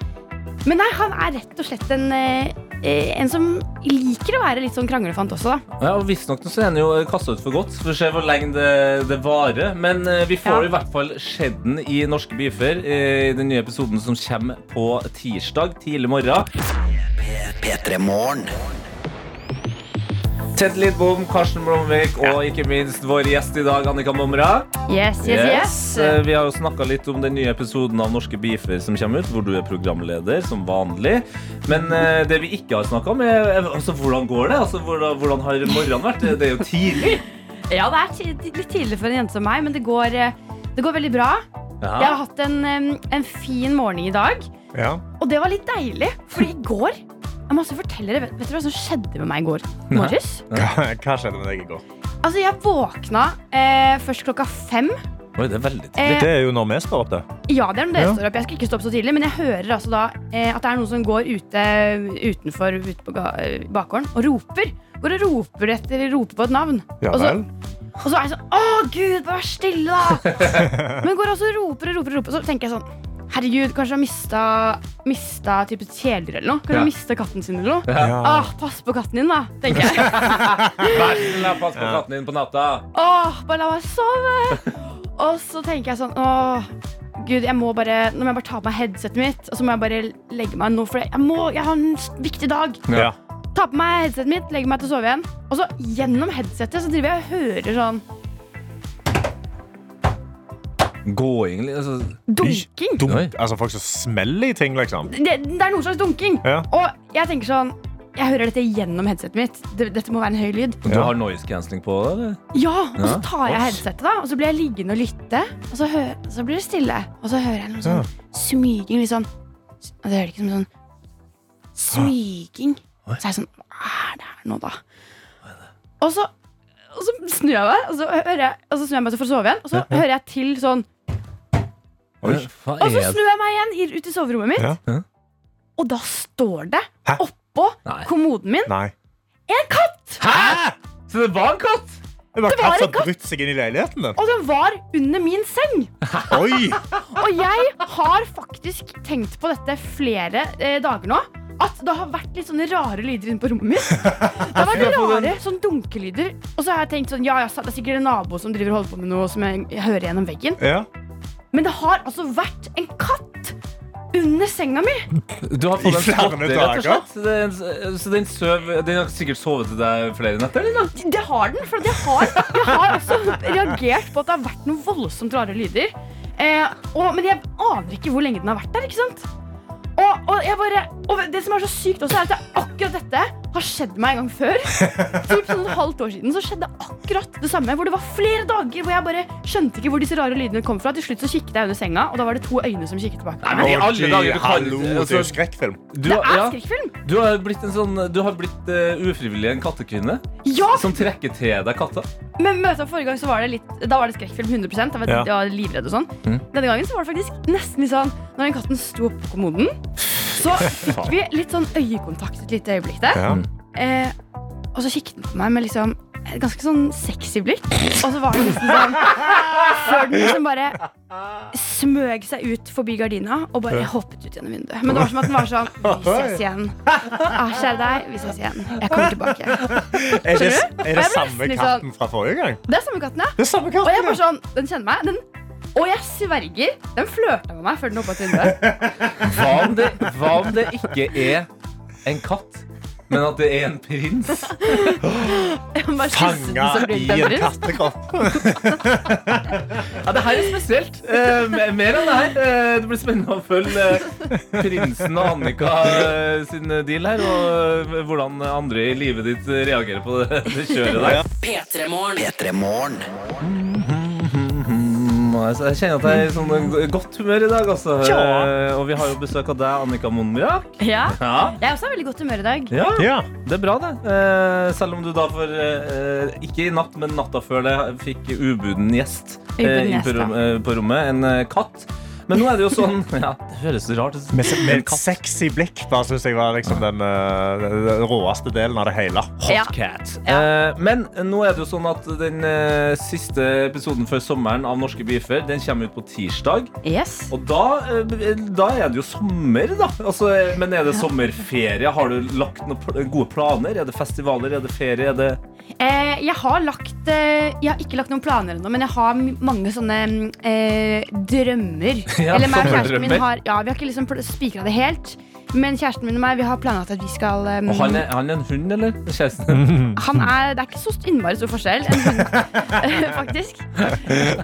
Men nei, han er rett og slett en, eh, eh, en som liker å være litt sånn kranglefant også, da. Ja, og Visstnok så er han jo kasta ut for godt. Så vi får se hvor lenge det, det varer. Men eh, vi får Ja. i hvert fall sett den i Norske beefer eh, i den nye episoden som kommer på tirsdag tidlig morgen. P3 Morgen. Ted Lidbom, Karsten Blomvik og ikke minst vår gjest i dag, Annika Momra. Yes, yes, yes. yes. Vi har jo snakka litt om den nye episoden av Norske beefer som kommer ut, hvor du er programleder som vanlig. Men eh, det vi ikke har snakka om, er er- altså, hvordan går det? Altså, hvordan, hvordan har morgenen vært? Det er jo tidlig. Ja, det er litt tidlig for en jente som meg, men det går, eh, det går veldig bra. Jeg har hatt en, en fin morgen i dag, Ja. og det var litt deilig. For i går Jeg må også fortelle dere, vet, dere hva som skjedde med meg i går morges? Hva, hva skjedde med deg i går? Altså, jeg våkna eh, først klokka fem. Oi, det er veldig tidlig. Eh, Det er jo når vi står opp, det. Ja, det er når dere Ja. står opp. Jeg skal ikke stå opp så tidlig, men jeg hører altså da eh, at det er noen som går ute utenfor ute på ga- eh, bakgården og roper. Går og roper etter roper på et navn. Ja og, så, vel. og så er jeg sånn Å, gud, bare vær stille, da! men går også og roper og roper, og roper. Så tenker jeg sånn Herregud, kanskje han mista, mista type kjæledyr eller noe? Kanskje Ja. mista katten sin eller noe? Ja. Åh, pass på katten din, da, tenker jeg. Vær så snill, pass på katten din på natta. Åh, bare la meg sove. Og så tenker jeg sånn Åh, gud, jeg må bare Nå må jeg bare ta på meg headsetet mitt, og så må jeg bare legge meg nå, for jeg, må, jeg har en viktig dag. Ja. Ta på meg headsetet mitt, legge meg til å sove igjen. Og så gjennom headsetet så driver jeg og hører sånn Gåing, altså. dunking. Dunk, altså folk som smeller i ting, liksom. Det, det er noen slags dunking. Ja. Og jeg tenker sånn Jeg hører dette gjennom headsetet mitt. Dette må være en høy lyd. Du har noise cancelling på, eller? Ja, og så tar jeg headsetet, da, og så blir jeg liggende og lytte. Og så, hø så blir det stille. Og så hører jeg noe sånn smyging. Litt sånn det hører ikke som sånn smyging. Så er jeg sånn Hva er det her nå, da? Og så, og så snur jeg meg, og så, hører jeg, og så snur jeg meg for å sove igjen. Og så hører jeg til sånn Oi. Hva Og så er det? snur jeg meg igjen i- ut i soverommet mitt, Ja. Og da står det Hæ? oppå Nei. kommoden min Nei. en katt! Hæ?! Så det var en katt? Det var Det var katt en som brutt seg inn i leiligheten din. Og den var under min seng! Oi! Og jeg har faktisk tenkt på dette flere eh, dager nå. At det har vært litt sånne rare lyder inne på rommet mitt. Det har vært rare sånn dunkelyder. Og så har jeg tenkt sånn, ja, ja, det er sikkert en nabo som driver og holder på med noe som jeg, jeg hører gjennom veggen. Ja. Men det har altså vært en katt under senga mi. Du har fått I en flere spotter, rett og slett. Så den, så den, søv, den har sikkert sovet til deg flere netter? eller? Det har den. For jeg har, jeg har altså reagert på at det har vært noen voldsomt rare lyder. Eh, og, men jeg aner ikke hvor lenge den har vært der. ikke sant? Og, og, bare, og det som er så sykt også, er at det, er akkurat dette har skjedd meg en gang før. For sånn et halvt år siden så skjedde akkurat det samme. Hvor det var flere dager hvor jeg bare skjønte ikke hvor disse rare lydene kom fra. Til slutt så kikket jeg under senga, og da var det to øyne som kikket tilbake. Nei, men i alle dager, du kan Hallo, det er altså, skrekkfilm. du, Det er ja, du har blitt en sånn Du har blitt uh, ufrivillig en kattekvinne Ja! som trekker til deg katta. Men møtet forrige gang så var det litt Da var det skrekkfilm 100 Jeg, vet, Ja. jeg var livredd og sånn Mm. Denne gangen så var det faktisk nesten litt sånn Når den katten sto på kommoden Så fikk vi litt sånn øyekontakt Et lite øyeblikk der. Ja. eh, Og så kikket den på meg med liksom Et ganske sånn sexy blikk. Og så var det liksom sånn Før den liksom bare Smøg seg ut forbi gardina Og bare hoppet ut gjennom vinduet. Men det var som at den var sånn Vi ses igjen. Ah, Kjære deg, vi ses igjen. Jeg kommer tilbake. Er det, er det samme katten fra forrige gang? Det er samme katten, ja. Det er samme Og jeg katten, bare sånn, den kjenner meg. Den, Og jeg sverger, den flørta med meg før den hoppa til vinduet Hva om det, hva om det ikke er en katt, men at det er en prins? Fanga i en prins. kattekropp. Ja, det her er spesielt. Eh, me- mer enn det her. Eh, det blir spennende å følge eh, prinsen og Annika eh, sin deal her, og eh, hvordan andre i livet ditt reagerer på det, det kjøret der. P3morgen. P3 Morgen. Altså, Jeg kjenner at jeg er i sånn godt humør i dag, Også. Ja. Eh, Og vi har jo besøk av deg, Annika Mondiak. Ja, Ja. jeg er også i veldig godt humør i dag. ja. Ja. Det er bra, det. Eh, selv om du da for eh, Ikke i natt, men natta før det fikk ubuden gjest, Ubuden gjest, på, rom, på rommet. En katt. Men nå er det jo sånn Ja, det høres rart ut. Med, med En et sexy blikk. Bare synes jeg var liksom den, eh, den råeste delen av det hele. Ja. Hotcat. Eh, men nå er det jo sånn at den eh, siste episoden før sommeren av Norske beefer Den kommer ut på tirsdag. Yes. Og da, eh, da er det jo sommer, da. Altså, men er det sommerferie? Har du lagt noen gode planer? Er det festivaler? Er det ferie? Er det Eh, jeg har lagt eh, Jeg har ikke lagt noen planer ennå, men jeg har mange sånne mm, eh, drømmer. Ja, Eller meg og kjæresten min har Ja, vi har ikke liksom spikra det helt. Men kjæresten min og meg Vi har planlagt at vi skal um, Og han er, han er en hund, eller? Kjæresten? Han er, det er ikke så innmari stor forskjell, en hund, faktisk.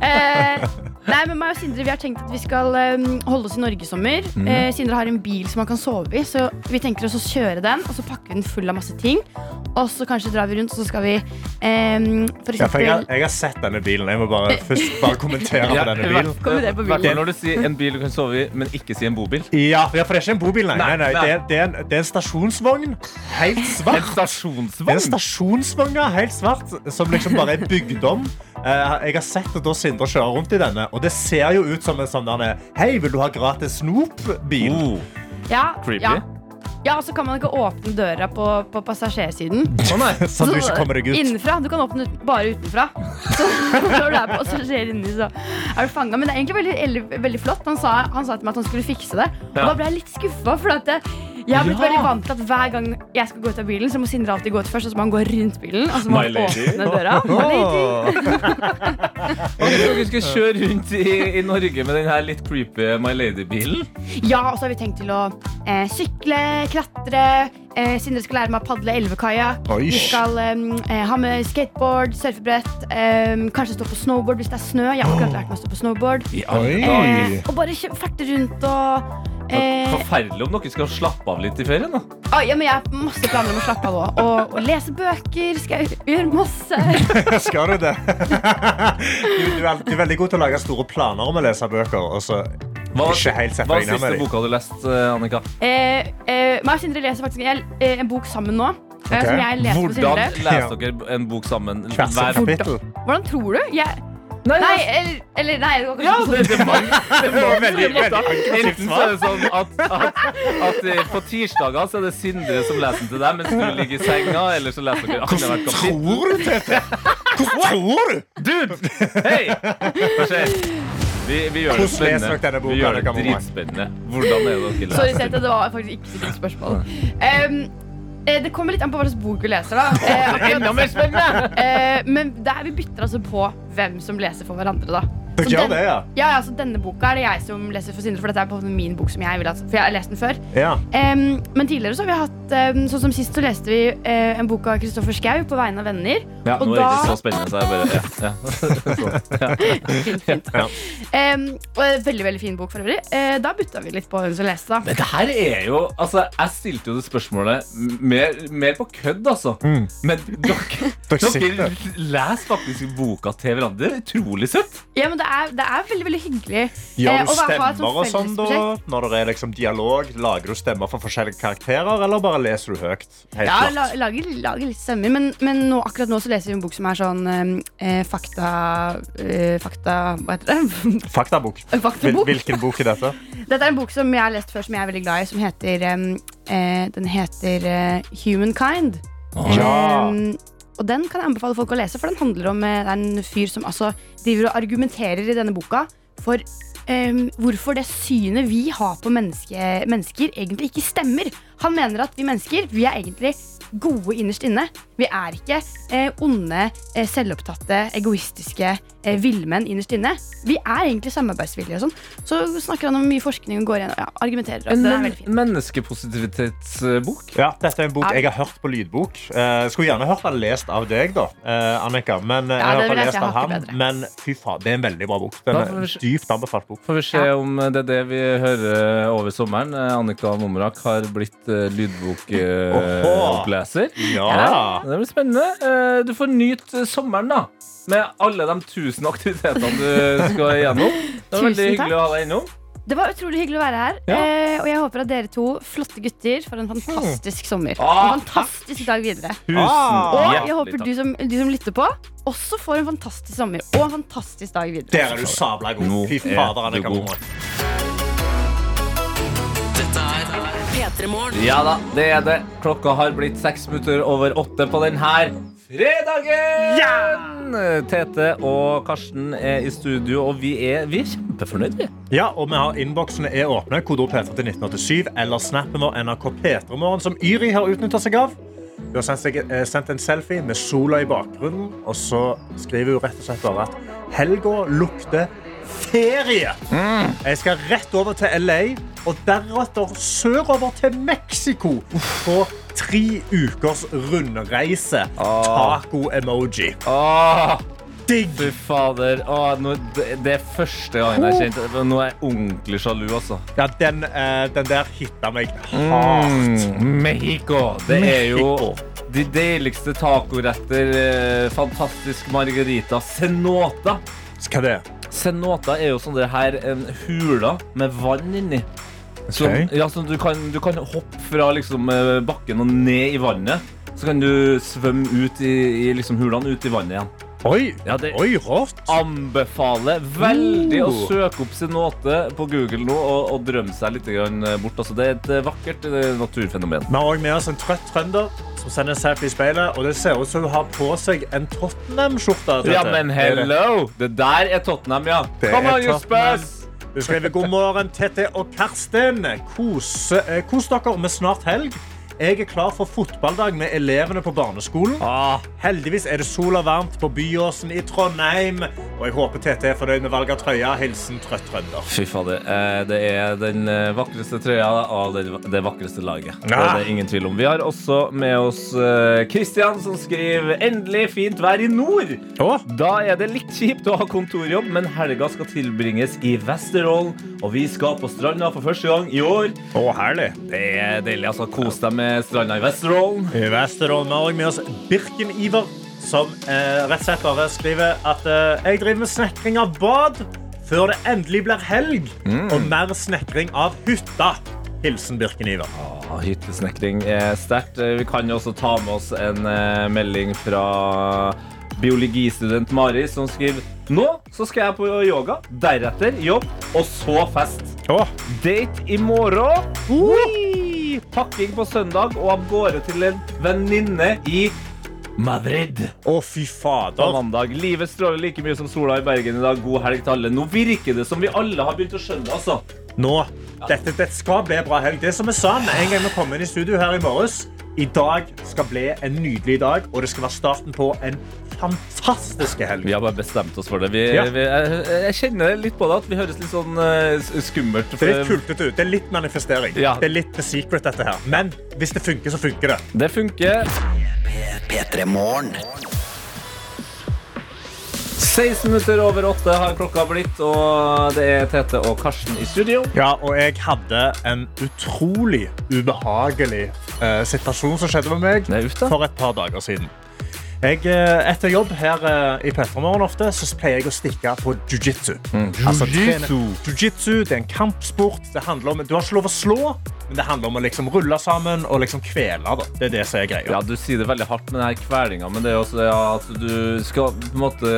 Eh, nei, men meg og Sindre vi har tenkt at vi skal um, holde oss i Norge i sommer. Mhm. Eh, Sindre har en bil som han kan sove i, så vi tenker oss å kjøre den. Og så pakker vi den full av masse ting. Og så kanskje drar vi rundt, og så skal vi um, for Ja, for jeg, har, eksempel jeg har sett denne bilen. Jeg må bare, først bare kommentere på denne bilen. Kommenter på bilen. Når du sier en bil du kan sove i, men ikke si en bobil. Ja, ja, for det er ikke en bobil, nei. nei, Nei, nei. Det, er, det, er en, det er en stasjonsvogn. Helt En svart. Det er en stasjonsvogn? stasjonsvogn, ja, helt svart, som liksom bare er bygd om. Eh, jeg har sett at da Sindre kjører rundt i denne, og det ser jo ut som en sånn der, Hei, vil du ha gratis snop-bil? Oh, Ja, creepy. ja. ja, og så kan man ikke åpne døra på, på passasjersiden. Oh, nei. Sånn du ikke kommer deg ut. Innenfra. Du kan åpne ut, bare utenfra. Så når du er passasjer inni, så er du fanga. Men det er egentlig veldig, veldig, veldig flott. Han sa, han sa til meg at han skulle fikse det. Og Ja. da ble jeg litt skuffa. For at det, jeg har blitt Ja. veldig vant til at hver gang jeg skal gå ut av bilen, så må Sindre alltid gå ut først, og så må han gå rundt bilen. Og så må My han lady. åpne døra. My lady. Og hvis dere skal kjøre rundt i, i Norge med den her litt creepy My Lady-bilen Ja, og så har vi tenkt til å eh, sykle, klatre. Eh, Sindre skal lære meg å padle elvekajakk. Oi. Vi skal eh, ha med skateboard, surfebrett. Eh, kanskje stå på snowboard hvis det er snø. Jeg har akkurat lært meg å stå på snowboard. Oi. Eh, og bare kjø- farte rundt og Forferdelig om dere skal slappe av litt i ferien. da Å, ja, men Jeg har masse planer om å slappe av òg. Og, og lese bøker. Skal jeg gjøre masse. Skal du det? Du, du, er, du er veldig god til å lage store planer om å lese bøker, og så Hva ikke helt sette hva deg er ned siste med dem. boka du leste, eh, Annika? Eh, eh, meg og Sindre leser faktisk en, eh, en bok sammen nå. eh, Som jeg leser med Sindre. Hvordan leser dere en bok sammen? Hvert sitt Hver- kapittel. Hvordan tror du? Jeg, Nei, nei, altså- eller, eller nei, det var kanskje Ja, ikke det, sånn. det, var, det var Veldig, veldig Enten så er det sånn at, at, at eh, på tirsdager så er det Sindre som leser den til deg mens du ligger i senga, eller så leser dere kapittel. Tror du, Tete? Hvordan tror du? Dude! Hei! Hva skjer? Vi, vi gjør det spennende. Vi gjør det dritspennende. Hvordan er det dere Sorry, leser? Det var faktisk ikke sikkert spørsmål. Um, det kommer litt an på hva slags bok vi leser. da Eh, Enda mer spennende! eh, Men der vi bytter altså på hvem som leser for hverandre. da Dere gjør det, ja? Ja, ja, så Denne boka er det jeg som leser for Sindre, for dette er på min bok. som jeg vil at, For jeg har lest den før Ja. Um, Men tidligere så har vi hatt um, Sånn som sist så leste vi uh, en bok av Kristoffer Schou på vegne av venner. Ja, Og nå er det ikke så spennende, så jeg bare ja, ja. Fint, fint. Ja. Um, og veldig veldig fin bok for øvrig. Uh, da butta vi litt på hvem som leste. da Men det her er jo Altså, jeg stilte jo det spørsmålet mer, mer på kødd, altså. Men dere, Dere dere leser faktisk boka til hverandre. Utrolig søtt. Ja, men det er, det er veldig veldig hyggelig. Eh, Gjør du ha et stemmer og sånn da? Når det er liksom dialog, lager du stemmer for forskjellige karakterer, eller bare leser du høyt? Helt Ja, la, lager, lager litt stemmer. Men, men nå, akkurat nå så leser vi en bok som er sånn eh, fakta eh, Fakta Hva heter det? Faktabok. Faktabok. hvilken bok er dette? Dette er en bok som jeg har lest før, som jeg er veldig glad i, som heter eh, Den heter eh, Humankind. Ja. Em, og den kan jeg anbefale folk å lese, for den handler om eh, en fyr som altså driver og argumenterer i denne boka for um, hvorfor det synet vi har på menneske, mennesker, egentlig ikke stemmer. Han mener at vi mennesker vi er egentlig gode innerst inne. Vi er ikke eh, onde, eh, selvopptatte, egoistiske eh, villmenn innerst inne. Vi er egentlig samarbeidsvillige og sånn. Så snakker han om mye forskning og går igjen og ja, argumenterer. En er men menneskepositivitetsbok. Ja, dette er en bok jeg har hørt på lydbok. Eh, skulle gjerne hørt den lest av deg, da, eh, Annika. Men eh, Ja, jeg har lest av bedre. Men fy faen, det er en veldig bra bok. Den er en dypt anbefalt bok. Får vi se om det er det vi hører over sommeren. Eh, Annika Momrak har blitt uh, leser. Ja. Det blir spennende. Eh, du får nyte eh, sommeren, da. Med alle de tusen aktivitetene du skal igjennom. Det var veldig hyggelig å ha deg innom. Det var utrolig hyggelig å være her. Ja. Eh, og jeg håper at dere to flotte gutter får en hmm. fantastisk sommer. Ah, en fantastisk dag videre. Tusen, ah. og jeg håper du som, du som, lytter på, også får en fantastisk sommer og en fantastisk dag videre. Der er du sabla god. Fy fader, Annika Momoen. Dette er ja da, det er det. Klokka har blitt seks minutter over åtte på den her fredagen! Tete og Karsten er i studio, og vi er, vi er kjempefornøyd, vi. Ja, og vi har Innboksene er åpne. Kodeord P3 til 1987 eller snappen vår NRK P3morgen, som Yri har utnytta seg av. Hun har sendt, seg, eh, sendt en selfie med sola i bakgrunnen, og så skriver hun rett og slett bare at helga lukter ferie. Jeg skal rett over til LA, og deretter sørover til Mexico på tre ukers rundreise. Taco-emoji. Oh. Digg! fy fader. Åh, nå, det, det er første gangen jeg kjente Nå er jeg ordentlig sjalu, altså. Ja, den, eh, den der hitta meg hardt. Mm, Mexico. Det er jo de deiligste tacoretter. eh, Fantastisk margarita. Cenota. Hva er det? Er jo sånn det her en hula med vann inni. Så, Ok. ja, så du, kan, du kan hoppe fra liksom, eh, bakken og ned i vannet. Så kan du svømme ut i, i liksom, hulene, ut i vannet igjen. Oi, Ja, det Oi rått. anbefaler veldig å Oh. søke opp Cenote på Google nå og, og drømme seg litt grann bort. Altså, det er et vakkert eh, naturfenomen. Vi har også med oss en trøtt trønder som sender en selfie i speilet. Og det ser ut som hun har på seg en Tottenham-skjorte. Ja, men hello! Det der er Tottenham, ja. Det you Tottenham. Spurs! Du skriver god morgen, Tette og Karsten. Kos, eh, kos dere med snart helg. Jeg er klar for fotballdag med elevene på barneskolen. Ah, Heldigvis er det sol og varmt på Byåsen i Trondheim. Og jeg håper Tete er fornøyd med valg av trøya. Hilsen trøtt trønder. Fy fader. eh, Det er den eh, vakreste trøya av det, vakreste laget. Det er det ingen tvil om. Vi har også med oss Kristian, som skriver 'Endelig fint vær i nord'. Å, Da er det litt kjipt å ha kontorjobb, men helga skal tilbringes i Vesterålen. Og vi skal på stranda for første gang i år. å, herlig. Det er deilig. altså Kos deg med stranda i Vesterålen. I Vesterålen har vi med oss Birken-Iver, som eh, rett og slett bare skriver at eh, jeg driver med snekring av bad før det endelig blir helg, og mer snekring av hytta. Hilsen Birken-Iver. Ah, Hyttesnekring er sterkt. Eh, Vi kan jo også ta med oss en eh, melding fra biologistudent Mari, som skriver Nå så skal jeg på yoga, deretter jobb, og så fest. Å, Date i morgen. Ui! Pakking på søndag og av gårde til en venninne i Madrid. å, fy På fader. mandag. Livet stråler like mye som sola i Bergen i dag. God helg til alle. Nå virker det som vi alle har begynt å skjønne. altså. Nå, dette, dette skal bli bra helg. Det som vi sa med en gang vi kom inn i studio her i morges, i dag skal bli en nydelig dag, og det skal være starten på en fantastisk helg. Vi har bare bestemt oss for det. Vi, Ja. vi, jeg, jeg kjenner litt på det at vi høres litt sånn uh, skummelt skummelt Det er litt kultete ut. Det er litt manifestering. Ja. Det er litt the secret, dette her. Men hvis det funker, så funker det. Det funker. P3 16 minutter over åtte har klokka blitt, og det er Tete og Karsten i studio. Ja, og jeg hadde en utrolig ubehagelig eh, situasjon som skjedde med meg er for et par dager siden. Jeg, eh, etter jobb her eh, i Petremorgen ofte, så pleier jeg å stikke på jiu-jitsu. Altså, Jiu-jitsu det er en kampsport. Det handler om, du har ikke lov å slå, men det handler om å liksom rulle sammen og liksom kvele. Da. Det er det som er greia. Ja, Du sier det veldig hardt med denne kvelinga, men det er også det at du skal på en måte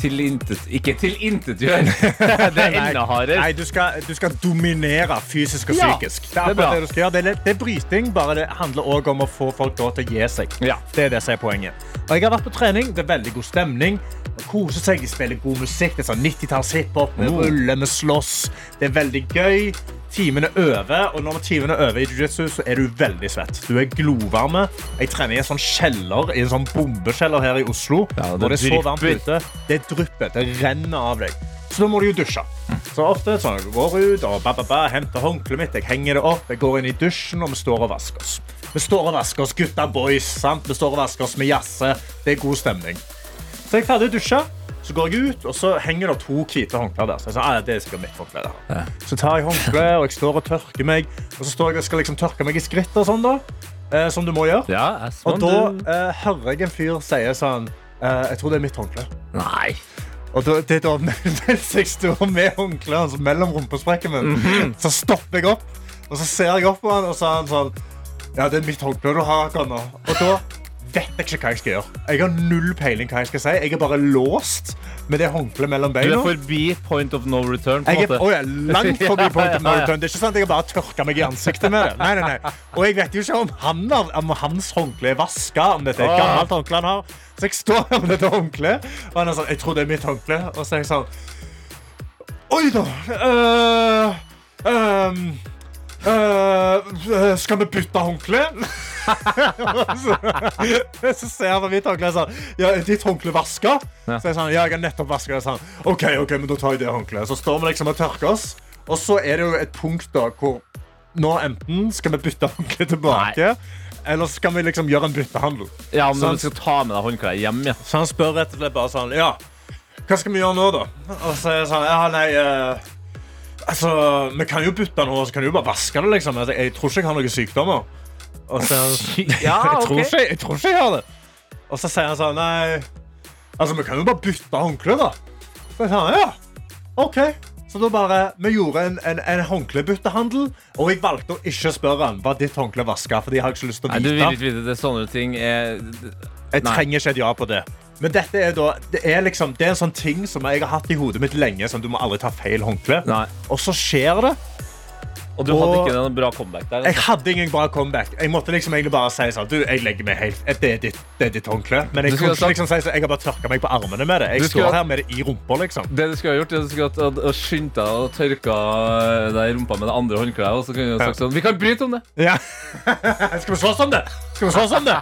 tilintet... Ikke tilintetgjøre. det er enda hardere. Nei, du skal, du skal dominere fysisk og psykisk. Det det er det. Det er, det er bryting, bare det handler òg om å få folk til å gi seg. Ja. Det er det som er poenget. Og jeg har vært på trening. Det er veldig god stemning. Man koser seg, de spiller god musikk. Det er sånn 90-talls hiphop. Vi ruller, vi slåss. Det er veldig gøy. Timene er over, og når timene er over i jiu-jitsu, så er du veldig svett. Du er glovarme. Jeg trener i en sånn kjeller, i en sånn bombekjeller her i Oslo. Ja, det det er så varmt ute. Det drypper. Det renner av deg. Så da må du jo dusje. Så ofte sånn, jeg går ut og ba, ba, ba, henter håndkleet mitt, jeg henger det opp, jeg går inn i dusjen, og vi står og vasker oss. Vi står og vasker oss, gutta boys. sant? Vi står og vasker oss med jazze. Det er god stemning. Så er jeg er ferdig å dusje. Så går jeg ut, og så henger det to hvite håndklær der. Så jeg sa, ah, det er sikkert mitt håndkle der. Så tar jeg håndkleet, og jeg står og tørker meg. Og så står jeg og skal liksom tørke meg i skritt og sånn da. Eh, som du må gjøre. Ja, Og da eh, hører jeg en fyr si sånn eh, Jeg tror det er mitt håndkle. Nei. Og da, det da mens jeg står med håndkleet hans mellom rumpesprekken min, så stopper jeg opp, og så ser jeg opp på han, og så er han sånn Ja, det er mitt håndkle du har akkurat nå. Og da vet ikke hva jeg skal gjøre. Jeg har null peiling hva jeg skal si. Jeg er bare låst med det håndkleet mellom Du er forbi point of no return. Jeg er, jeg er langt forbi point of no Ja, ja, ja. return. Det er ikke sant, at jeg har bare tørka meg i ansiktet med det. Nei, nei, nei. Og jeg vet jo ikke om, han har, om hans håndkle er vaska, om dette er et gammelt håndkle han har. Så jeg står her med dette håndkleet, og han er sånn Jeg tror det er mitt håndkle. Og så er jeg sånn Oi da. Uh, um, uh, skal vi bytte håndkle? Så, så ser han på mitt håndkle og sånn Ja, ditt håndkle vaska? Ja. Så jeg sånn, ja, jeg har nettopp vaska det. Sånn, OK, ok, men da tar jeg det håndkleet. Så står vi liksom og tørker oss, og så er det jo et punkt da hvor nå enten skal vi bytte håndkle tilbake, eller skal vi liksom gjøre en byttehandel. Ja, men Sant. du skal ta med deg håndkleet hjem, ja. Så han spør rett og slett bare sånn Ja, hva skal vi gjøre nå, da? Og så er jeg sånn Ja, nei eh, Altså, vi kan jo bytte nå, så kan vi jo bare vaske det, liksom. Altså, jeg tror ikke jeg har noen sykdommer. Og så ja, sånn, jeg, tror ikke, jeg tror ikke jeg har det. Og så sier han sånn Nei, altså, vi kan jo bare bytte håndkle, da. Så jeg sa ja, OK. Så da bare, Vi gjorde en, en, en håndklebyttehandel, og jeg valgte å ikke spørre han var ditt håndkle vaska. For de har ikke lyst til å vite. Nei, du vil ikke vite det. Sånne ting er Jeg Nei. trenger ikke et ja på det. Men dette er da, det er liksom, det er en sånn ting som jeg har hatt i hodet mitt lenge. Som du må aldri ta feil håndkle. Nei. Og så skjer det. Og du hadde ikke noen bra comeback der. Jeg Altså. hadde ingen bra comeback. Jeg måtte liksom egentlig bare si sånn, du, jeg legger meg helt, det er ditt, det er ditt håndkle. Men jeg kunne ikke liksom si sånn, jeg har bare tørka meg på armene med det. Jeg skulle står her med det i rumpa, liksom. Det du skulle ha gjort, er at du skulle ha skyndt deg og tørka deg i rumpa med det andre håndkleet. Og så kunne du sagt sånn Vi kan bryte om det! Ja. Skal vi slåss om det? Skal vi slåss om det?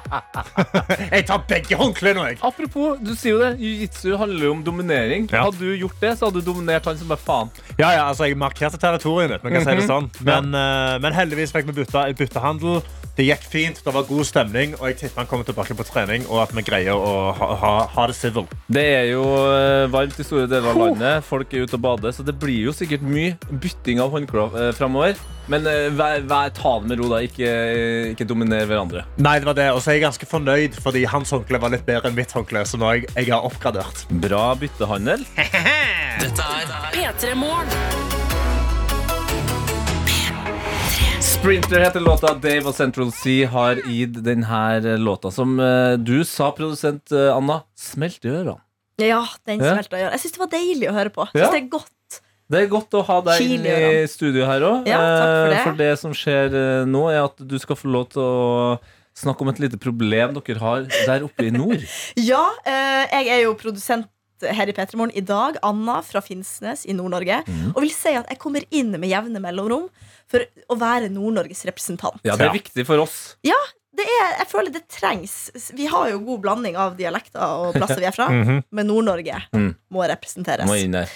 Jeg tar begge håndklærne, jeg. Apropos, du sier jo det. Jiu-jitsu handler jo om dominering. Ja. Hadde du gjort det, så hadde du dominert han som bare faen. Ja, ja, altså, jeg markerte territoriet mitt. Man kan si det sånn. Men, eh, men heldigvis fikk vi bytta byttehandel. Det gikk fint, det var god stemning, og jeg tipper han kommer tilbake på trening. Og at vi greier å ha, ha, ha det civil. Det er jo eh, varmt i store deler av landet. Folk er ute og bader, så det blir jo sikkert mye bytting av håndklær eh, framover. Men eh, vær, vær, ta det med ro, da. Ikke, ikke dominer hverandre. Nei, det var det. Og så er jeg ganske fornøyd, fordi hans håndkle var litt bedre enn mitt håndkle. Så nå har jeg, jeg har oppgradert. Bra byttehandel. Dette er P3 Morgen. Sprinter heter låta. Dave og Central Sea har gitt denne låta, som eh, du sa, produsent eh, Anna, smelt i ørene. Ja, den Ja. smelta i ørene. Jeg syns det var deilig å høre på. Ja. Synes det er godt. Det er godt å ha deg inn i studio her òg. Ja, for det. For det som skjer eh, nå, er at du skal få lov til å snakke om et lite problem dere har der oppe i nord. Ja, eh, jeg er jo produsent her i P3 i dag. Anna fra Finnsnes i Nord-Norge. Mm. Og vil si at jeg kommer inn med jevne mellomrom for å være Nord-Norges representant. Ja, det er viktig for oss. Ja, det er, jeg føler det trengs. Vi har jo god blanding av dialekter og plasser vi er fra. Mhm. Men Nord-Norge Mm. må representeres. Må inn der.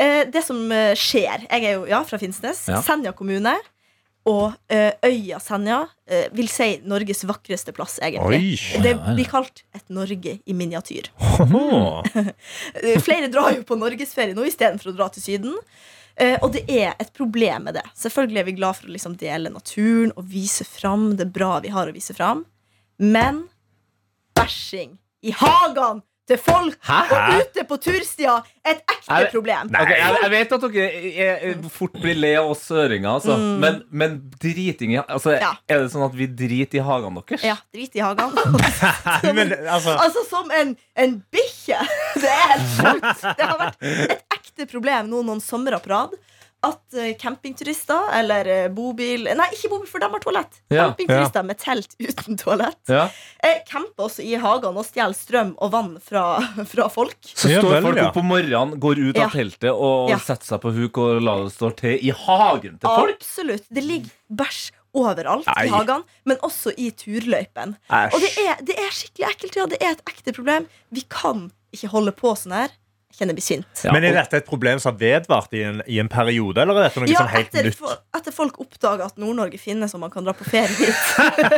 Eh, det som eh, skjer Jeg er jo ja, fra Finnsnes. Ja. Senja kommune. Og eh, øya Senja vil si Norges vakreste plass, egentlig. Oi. Det blir kalt et Norge i miniatyr. Flere drar jo på norgesferie nå istedenfor å dra til Syden. Og det er et problem med det. Selvfølgelig er vi glad for å liksom dele naturen og vise fram det bra vi har å vise fram. Men bæsjing i hagene til folk og ute på turstier er et ekte jeg, problem. Okay, jeg, jeg vet at dere er, er, fort blir le av oss søringer, altså. Mm. men, men driting i altså, Ja. Er det sånn at vi driter i hagene deres? Ja, drit i hagene. Men altså altså som en, en bikkje. Det er helt sjukt. Det har vært et ekte problem nå noen somre på rad. At eh, campingturister eller eh, bobil Nei, ikke bobil, for de har toalett. Ja, Campingturister med telt uten toalett. Ja. Eh, camper også i hagene og stjeler strøm og vann fra, fra folk. Så står vel, folk ja. opp om morgenen, går ut Ja. av teltet og Ja. setter seg på huk og lar det stå til i hagen til folk. Absolutt. Det ligger bæsj overalt Nei. i hagene, men også i turløypen. Æsj. Og det er, det er skikkelig ekkelt. Ja. Det er et ekte problem. Vi kan ikke holde på sånn her. Kjenner blir sint. Ja, Men er dette et problem som har vedvart i en, i en periode, eller er dette noe Ja, sånn helt etter, nytt? etter folk oppdaga at Nord-Norge finnes og man kan dra på ferie hit.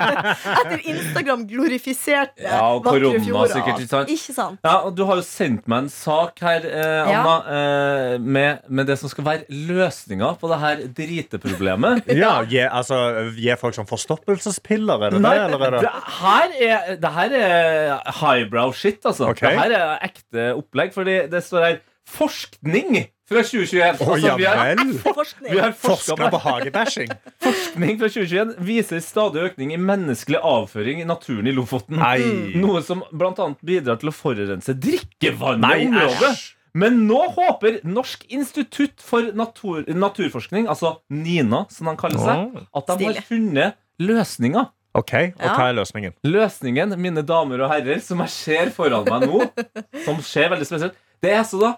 etter Instagram glorifiserte Ja, og vakre fjorder. sikkert, ikke sant? Ikke sant? Ja, og Du har jo sendt meg en sak her, eh, Ja. Anna, eh, med, med det som skal være løsninga på det her driteproblemet. Ja, gi, altså, gi folk sånn forstoppelsespiller, er det det? Eller er det? det her er, det her er highbrow shit, altså. Okay. Det her er ekte opplegg, fordi det står her forskning fra 2021. Oh, Altså, vi har, vi har forska på hagebæsjing? forskning fra 2021 viser stadig økning i menneskelig avføring i naturen i Lofoten. Nei. Noe som bl.a. bidrar til å forurense drikkevannet i området. æsj. Men nå håper Norsk institutt for natur, naturforskning, altså NINA, som de kaller seg, at de har funnet løsninger. Ok, Og Ja. hva er løsningen? Løsningen, mine damer og herrer, som jeg ser foran meg nå, som ser veldig spesielt, det er så da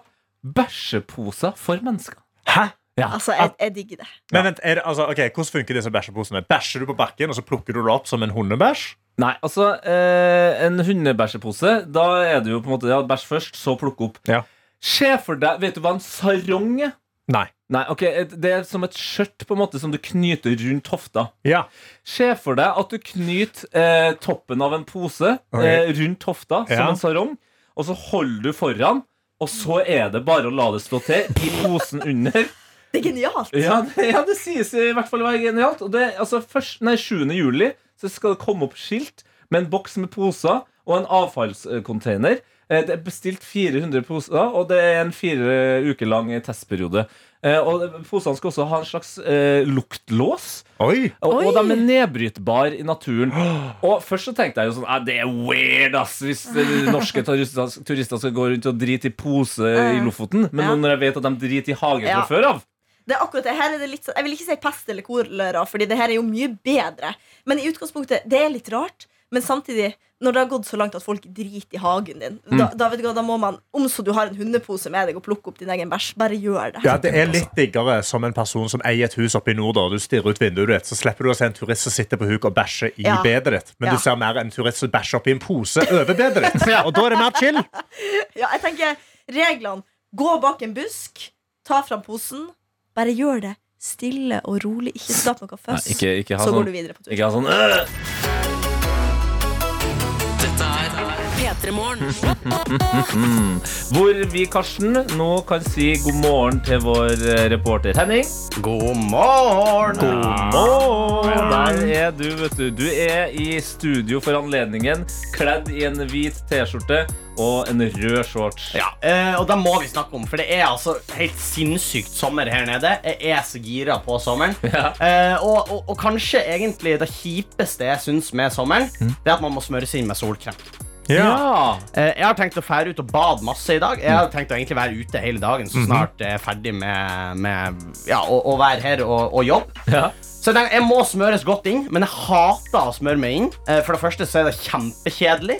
bæsjeposer for mennesker. Hæ? Ja. Altså, jeg, jeg digger det. Men vent, er det, altså, ok, Hvordan funker disse bæsjeposene? Bæsjer du på bakken, og så plukker du det opp som en hundebæsj? Nei, altså eh, En hundebæsjepose, da er det jo på en måte ja, bæsj først, så plukke opp. Ja. Se for deg Vet du hva en sarong er? Nei. Nei, ok, Det er som et skjørt på en måte som du knyter rundt hofta. Ja. Se for deg at du knyter eh, toppen av en pose okay. eh, rundt hofta som en sarong, og så holder du foran, og så er det bare å la det stå til i posen under. Det er genialt. Ja, det, ja, det sies i hvert fall å være genialt. Og det, altså, først, nei, 7. juli så skal det komme opp skilt med en boks med poser og en avfallscontainer. Eh, Det er bestilt 400 poser, og det er en fire uker lang testperiode. Eh, Og Posene skal også ha en slags eh, luktlås. Oi! Og, og de er nedbrytbare i naturen. Og Først så tenkte jeg jo sånn "Ah, Det er weird ass hvis eh, norske turister, turister skal gå rundt og drite i pose i Lofoten. Men Ja. nå når jeg vet at de driter i hagen Ja. fra før av Det er akkurat det. Her er det litt sånn, jeg vil ikke si pest eller kolera, Fordi det her er jo mye bedre. Men i utgangspunktet, det er litt rart. Men samtidig, når det har gått så langt at folk driter i hagen din, da, da, vet du hva, da må man, om så du har en hundepose med deg og plukke opp din egen bæsj, bare gjør det. Ja, Det er litt diggere som en person som eier et hus oppe i nord. Da. Du stirrer ut vinduet ditt, så slipper du å se en turist som sitter på huk og bæsjer i Ja. bedet ditt. Men Ja. du ser mer en turist som bæsjer oppi en pose over bedet ditt. Og da er det mer chill. Ja, jeg tenker reglene. Gå bak en busk, ta fram posen, bare gjør det stille og rolig. Ikke skap noe Nei, ikke, ikke ha så sånn, går du videre på tur. Ikke ha sånn øh! Morgen. Hvor vi, Karsten, nå kan si god morgen til vår eh, reporter Henning. God morgen! God morgen. der er du, vet du. Du er i studio for anledningen, kledd i en hvit T-skjorte og en rød shorts. Ja, eh, og det må vi snakke om, for det er altså helt sinnssykt sommer her nede. Jeg er så gira på sommeren. Ja. Eh, og, og, og kanskje egentlig det kjipeste jeg syns med sommeren, det er at man må smøre seg inn med solkrem. Ja. Eh, jeg har tenkt å fære ut og bade masse i dag. Jeg har tenkt å egentlig være ute hele dagen så snart jeg er ferdig med, med ja, å, å være her og, og jobbe. Ja. Så jeg, jeg må smøres godt inn, men jeg hater å smøre meg inn. Eh, For det første så er det kjempekjedelig.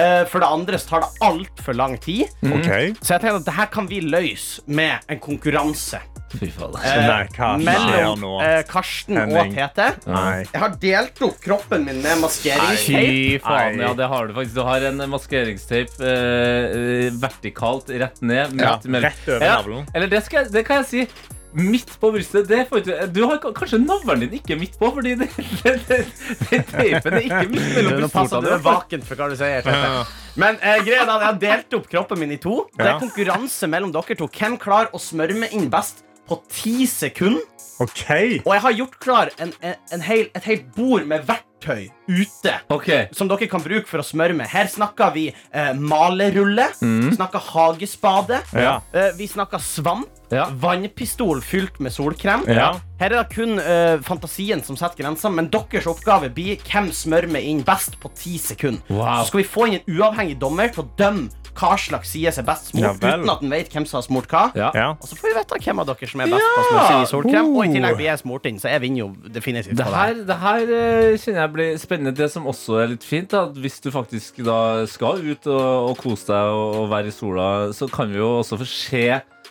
Eh, For det andre så tar det altfor lang tid. Okay. Så jeg tenker at det her kan vi løse med en konkurranse. Fy faen. Eh, Nei, hva mellom eh, Karsten Henning. og Tete. Nei. Jeg har delt opp kroppen min med. Fy faen, ja, det har du faktisk. Du har en maskeringsteip eh, vertikalt rett ned. Ja, midt rett over Ja. Eller det, skal, det kan jeg si. Midt på brystet. Det får ikke, du har kanskje navlen din ikke midt på, fordi det, det, det, det teipen er ikke midt mellom Nå du er vaken for hva du sier. Men eh, greia er at jeg har delt opp kroppen min i to. Det er konkurranse mellom dere to. Hvem klarer å smøre meg inn best på ti sekunder? Ok. Og jeg har gjort klar en, en, en hel, et helt bord med verktøy ute. okay. Som dere kan bruke for å smøre med. Her snakker vi eh, malerulle. mm. snakker hagespade. Ja. Eh, vi snakker svamp. Ja. Vannpistol fylt med solkrem. Ja. Her er det kun eh, fantasien som setter grenser, men deres oppgave blir hvem smører meg inn best på ti sekunder. Wow. Så skal vi få inn en uavhengig dommer til å dømme hva slags side som er best smurt, Ja uten at en vet hvem som har smurt hva. Ja. Ja. Og så får vi vite hvem av dere som er best på å smøre seg i solkrem. Og i tillegg blir jeg smurt inn, så jeg vinner jo definitivt Det her. det her eh, kjenner jeg blir spennende. Det som også er litt fint, at hvis du faktisk da skal ut og, og kose deg og, og være i sola, så kan vi jo også få se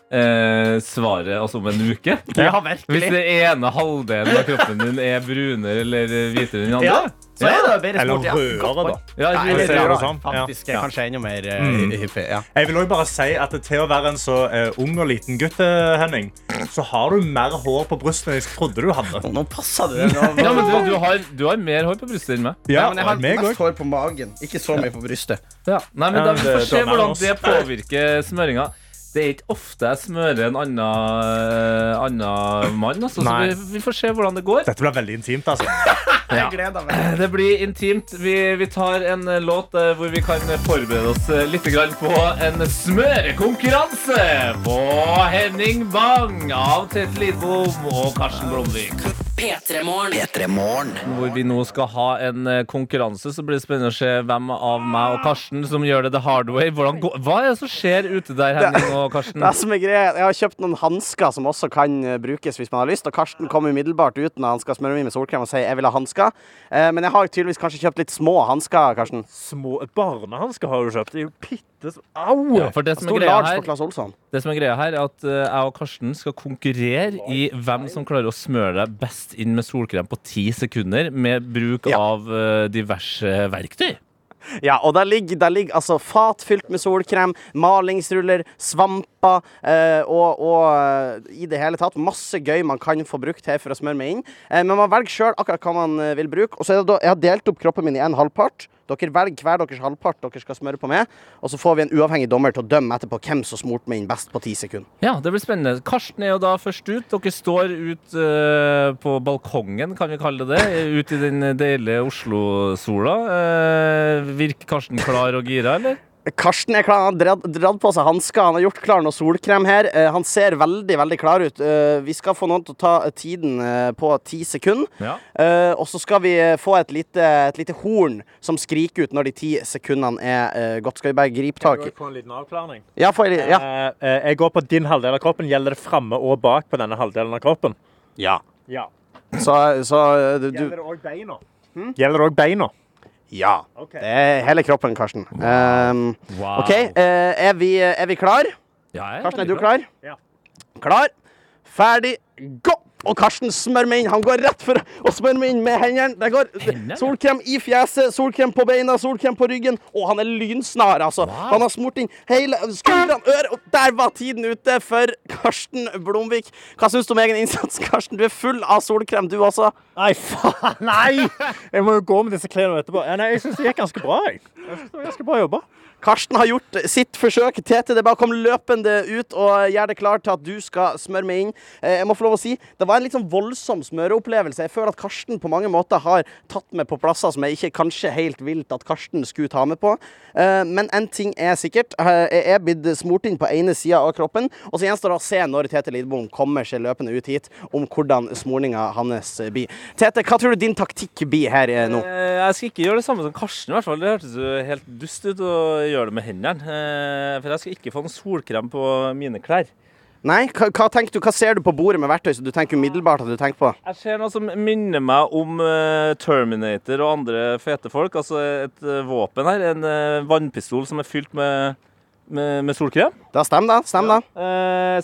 eh, svaret altså om en uke. Ja, Hvis den ene halvdelen av kroppen din er brunere eller hvitere enn den Ja, andre. Så er det bedre Eller sport. Eller rødere, da. Ja, jeg, jeg jeg, det rødere, sånn. Faktisk. Ja. Kanskje enda mer eh, Mm. hyppig. Ja. Jeg vil også bare si at Til å være en så uh, ung og liten gutt, Henning, så har du mer hår på brystet enn jeg trodde du hadde. Nå passer det. Nå, Ja, men du, du, har, du har mer hår på brystet enn meg. ja, men jeg har meg mest også. hår på magen, ikke så mye på brystet. Nei, men da, Vi får se hvordan det påvirker smøringa. Det er ikke ofte jeg smører en annen, eh, annen mann. Altså, så vi, vi får se hvordan det går. Dette blir veldig intimt, altså. Jeg gleder meg. Det blir intimt. Vi, vi tar en eh, låt eh, hvor vi kan forberede oss eh, litt på en smørekonkurranse på Henning Bang av Tete Lidbom og Karsten Blomvik. P3morgen. P3morgen. Hvor vi nå skal ha en eh, konkurranse, så blir det spennende å se hvem av meg og Karsten som gjør det the hard way. Går, hva er det som skjer ute der, Henning og Karsten? Det som er greia, Jeg har kjøpt noen hansker som også kan eh, brukes hvis man har lyst. Og Karsten kom umiddelbart ut når han skal smøre meg med solkrem og sier jeg vil ha hansker. Eh, men jeg har tydeligvis kanskje kjøpt litt små hansker, Karsten. Små barnehansker har du kjøpt. Det er jo bitte Au! Ja, for det som, er greia her, det som er greia her, er at jeg og Karsten skal konkurrere i hvem som klarer å smøre deg best inn med solkrem på ti sekunder med bruk Ja. av eh, diverse verktøy. Ja, og der ligger, der ligger altså fat fylt med solkrem, malingsruller, svamper eh, og, og eh, i det hele tatt masse gøy man kan få brukt her for å smøre meg inn. Eh, men man velger sjøl akkurat hva man eh, vil bruke. Og så er det da, Jeg har delt opp kroppen min i en halvpart. Dere velger hver deres halvpart dere skal smøre på med. Og så får vi en uavhengig dommer til å dømme etterpå hvem som smurte meg inn best på ti sekunder. Ja, det blir spennende. Karsten er jo da først ut. Dere står ut uh, på balkongen, kan vi kalle det det. Ut i den deilige Oslo-sola. Uh, virker Karsten klar og gira, eller? Karsten er klar. Han har dratt, dratt på seg hansker. Han har gjort klar noe solkrem her. Eh, han ser veldig veldig klar ut. Eh, vi skal få noen til å ta tiden eh, på ti sekunder. Ja. Eh, og så skal vi eh, få et lite, et lite horn som skriker ut når de ti sekundene er eh, gått. Skal vi bare gripe tak i Få en liten avklaring. Ja, få en ja. Jeg går på din halvdel av kroppen. Gjelder det framme og bak på denne halvdelen av kroppen? ja. Ja. Så, så du, du Gjelder det òg beina? Gjelder det òg beina? Ja. Okay. Det er hele kroppen, Karsten. Um, Wow. OK, uh, er, vi, er vi klar? Ja, jeg Karsten, er du klar? Ja. Klar, ferdig, gå! Og Karsten smør meg inn. Han går rett for å smøre meg inn med hendene. Det går solkrem i fjeset, solkrem på beina, solkrem på ryggen. Og han er lynsnar, altså. Han har smurt inn hele skuldrene, øret, og der var tiden ute for Karsten Blomvik. Hva syns du om egen innsats, Karsten? Du er full av solkrem, du også. Nei, faen! Nei! Jeg må jo gå med disse klærne etterpå. Ja, nei, jeg syns det gikk ganske bra. Jeg, jeg synes det var ganske bra jobba. Karsten har gjort sitt forsøk. Tete, det er bare å komme løpende ut og gjøre det klart til at du skal smøre meg inn. Eh, Jeg må få lov å si, Det var en litt sånn voldsom smøreopplevelse. Jeg føler at Karsten på mange måter har tatt meg på plasser som jeg ikke kanskje helt vilt at Karsten skulle ta meg på. Eh, Men en ting er sikkert. eh, Jeg er blitt smurt inn på ene sida av kroppen. Og så gjenstår det å se når Tete Lidbom kommer seg løpende ut hit, om hvordan smurninga hans blir. Tete, hva tror du din taktikk blir her nå? Jeg skal ikke gjøre det samme som Karsten. i hvert fall Det hørtes jo helt dust ut å gjøre det med hendene. Eh, For jeg skal ikke få noen solkrem på mine klær. Nei, hva, hva tenker du? Hva ser du på bordet med verktøy som du tenker umiddelbart at du tenker på? Jeg ser noe som minner meg om eh, Terminator og andre fete folk. Altså et eh, våpen her. En vannpistol som er fylt med, med, med solkrem. Da stemmer det. Stemmer det.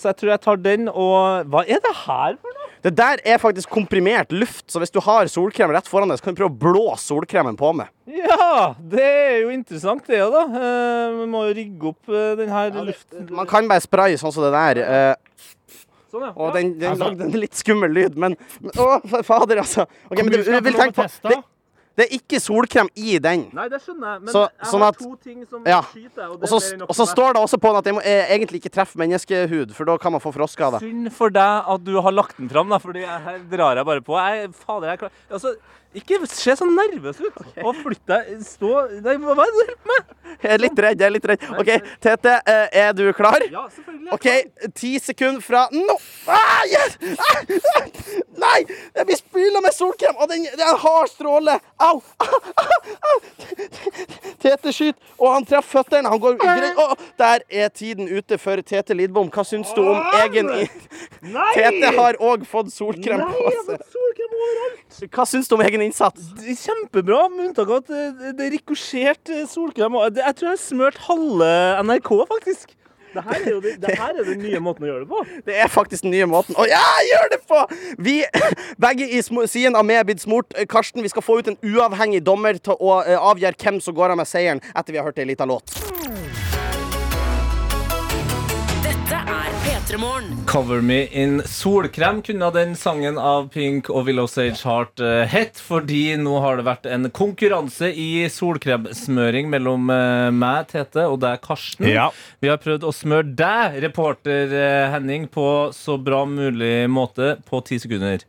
Så jeg tror jeg tar den. Og hva er det her for noe? Det der er faktisk komprimert luft, så hvis du har solkrem rett foran deg, så kan du prøve å blåse solkremen på med. Ja, det er jo interessant, det da. Eh, Vi må jo rigge opp eh, den her luften. Man kan bare spraye sånn som det der. eh, Sånn, ja. og den, den lagde en litt skummel lyd, men Å, fader, altså. Ok, men du, du vil tenke på det, det er ikke solkrem i den. Nei, det skjønner jeg. Men Så- jeg sånn har at- to ting som Ja. skyter. Og, så, er og så står det også på den at jeg må jeg egentlig ikke treffe menneskehud, for da kan man få frostskader. Synd for deg at du har lagt den fram, da, Fordi her drar jeg bare på. Jeg, fader, jeg. Altså, ikke se så nervøs ut. Og flytt deg. Stå Nei, hva er det du holder på med? Jeg er litt redd. jeg er litt redd. OK, Tete, eh, er du klar? Ja, selvfølgelig. OK, ti sekunder fra nå. Ah, yes! ah, nei! Jeg blir spyla med solkrem, og den, det er en hard stråle. Au! Ah, ah, ah. Tete skyter, og han treffer føttene. Han går greit. Å, der er tiden ute for Tete Lidbom. Hva syns du om egen i- Tete har òg fått solkrem på seg. Hva syns du om egen innsats? Kjempebra, med unntak av at det, rikosjerte er rikosjert eh, solkrem. Jeg tror jeg har smurt halve NRK, faktisk. Det her er jo den nye måten å gjøre det på. Det er faktisk den nye måten. Å ja, gjør det på! Vi, begge i siden av meg er blitt smurt. Eh, Karsten, vi skal få ut en uavhengig dommer til å eh, avgjøre hvem som går av med seieren etter vi har hørt ei lita låt. Cover Me In Solkrem kunne den sangen av Pink og Willow Sage Heart uh, hett, fordi nå har det vært en konkurranse i solkremsmøring mellom eh, meg, Tete, og deg, Karsten. Ja. Vi har prøvd å smøre deg, reporter eh, Henning, på så bra mulig måte på ti sekunder.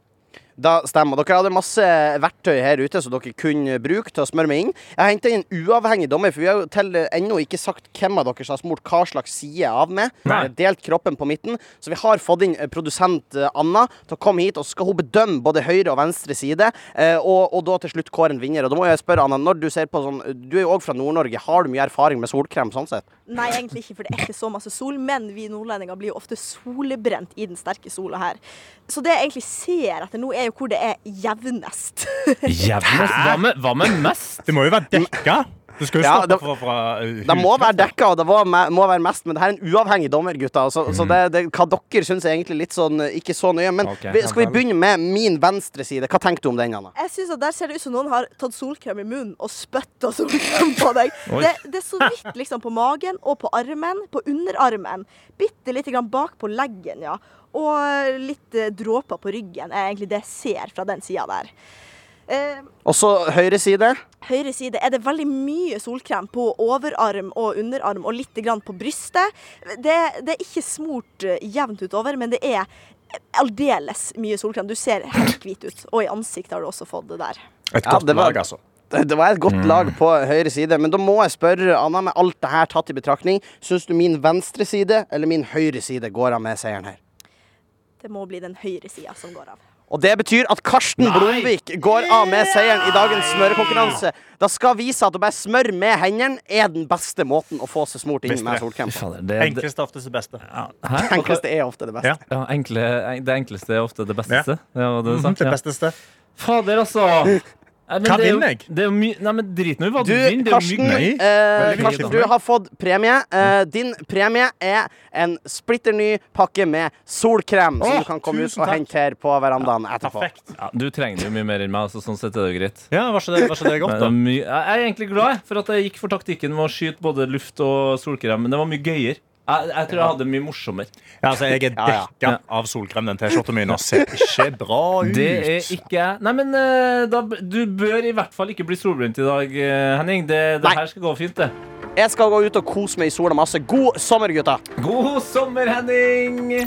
Da stemmer. Dere hadde masse verktøy her ute som dere kunne bruke til å smøre meg inn. Jeg har henta inn en uavhengig dommer, for vi har jo til ennå ikke sagt hvem av dere som har smurt hva slags side av med. Nei. Eh, Delt kroppen på midten. Så vi har fått inn eh, produsent eh, Anna til å komme hit, og så skal hun bedømme både høyre og venstre side. eh, Og, og da til slutt kåre en vinner. Og da må jeg spørre, Anna, når du ser på sånn Du er jo òg fra Nord-Norge. Har du mye erfaring med solkrem sånn sett? Nei, egentlig ikke, for det er ikke så masse sol. Men vi nordlendinger blir jo ofte solbrent i den sterke sola her. Så det jeg egentlig ser etter nå, er jo hvor det er jevnest. jevnest? Hva med, hva med mest? Det må jo være dekka. Du skal jo Ja, stoppe det- fra, fra uh, Det må være da. dekka, og det må, må være mest, men det her er en uavhengig dommer, gutta. Så, så det, det, hva dere syns er egentlig litt sånn eh, ikke så nøye. Men okay. vi, skal vi begynne med min venstre side? Hva tenker du om den, Anna? Jeg synes at Der ser det ut som noen har tatt solkrem i munnen og spytta solkrem på deg. Det, det er så vidt liksom på magen og på armen, på underarmen. Bitte lite grann bak på leggen, ja. Og litt eh, dråper på ryggen er egentlig det jeg ser fra den sida der. Eh, Og så høyre side. Høyre side er det veldig mye solkrem på overarm og underarm og litt grann på brystet. Det, det er ikke smurt eh, jevnt utover, men det er aldeles mye solkrem. Du ser helt hvit ut. Og i ansiktet har du også fått det der. Et Ja, godt det var- lag, altså. Det det var et godt lag på høyre side, men da må jeg spørre Anna, med alt det her tatt i betraktning, syns du min venstre side eller min høyre side går av med seieren her? Det må bli den høyre sida som går av. Og det betyr at Karsten Blomvik går av med seieren i dagens smørekonkurranse. Da skal vise at å bare smøre med hendene er den beste måten å få seg smurt inn med solkrem på. Enkleste er oftest det beste. Hæ? Enkleste er ofte det beste. Ja. Ja, enkle, det enkleste er ofte det beste. Ja, det det, Mhm, sant, det ja. besteste. Fader, altså. Nei, Hva det er jo- vinner jeg? Det er jo mye Nei, men drit nå i hva du, Du, vinner. Det er jo Karsten, mye eh, Karsten, du har fått premie. Eh, din premie er en splitter ny pakke med solkrem som du kan komme ut og takk. hente her på verandaen etterpå. Ja, Du trenger jo mye mer enn meg, så sånn sett er det jo greit. Ja, var så det, var så det godt, da? jeg er egentlig glad for at jeg gikk for taktikken med å skyte både luft og solkrem, men det var mye gøyere. Jeg, jeg tror jeg hadde mye morsommere. Ja, altså, jeg er Ja, ja. av solkrem. Den T-skjorta mi ser ikke bra ut. Det er ikke jeg. Nei, men eh, da, du bør i hvert fall ikke bli solbrent i dag, eh, Henning. Det, det her skal gå fint, det. Jeg skal gå ut og kose meg i sola masse. God sommer, gutta! God sommer, Henning!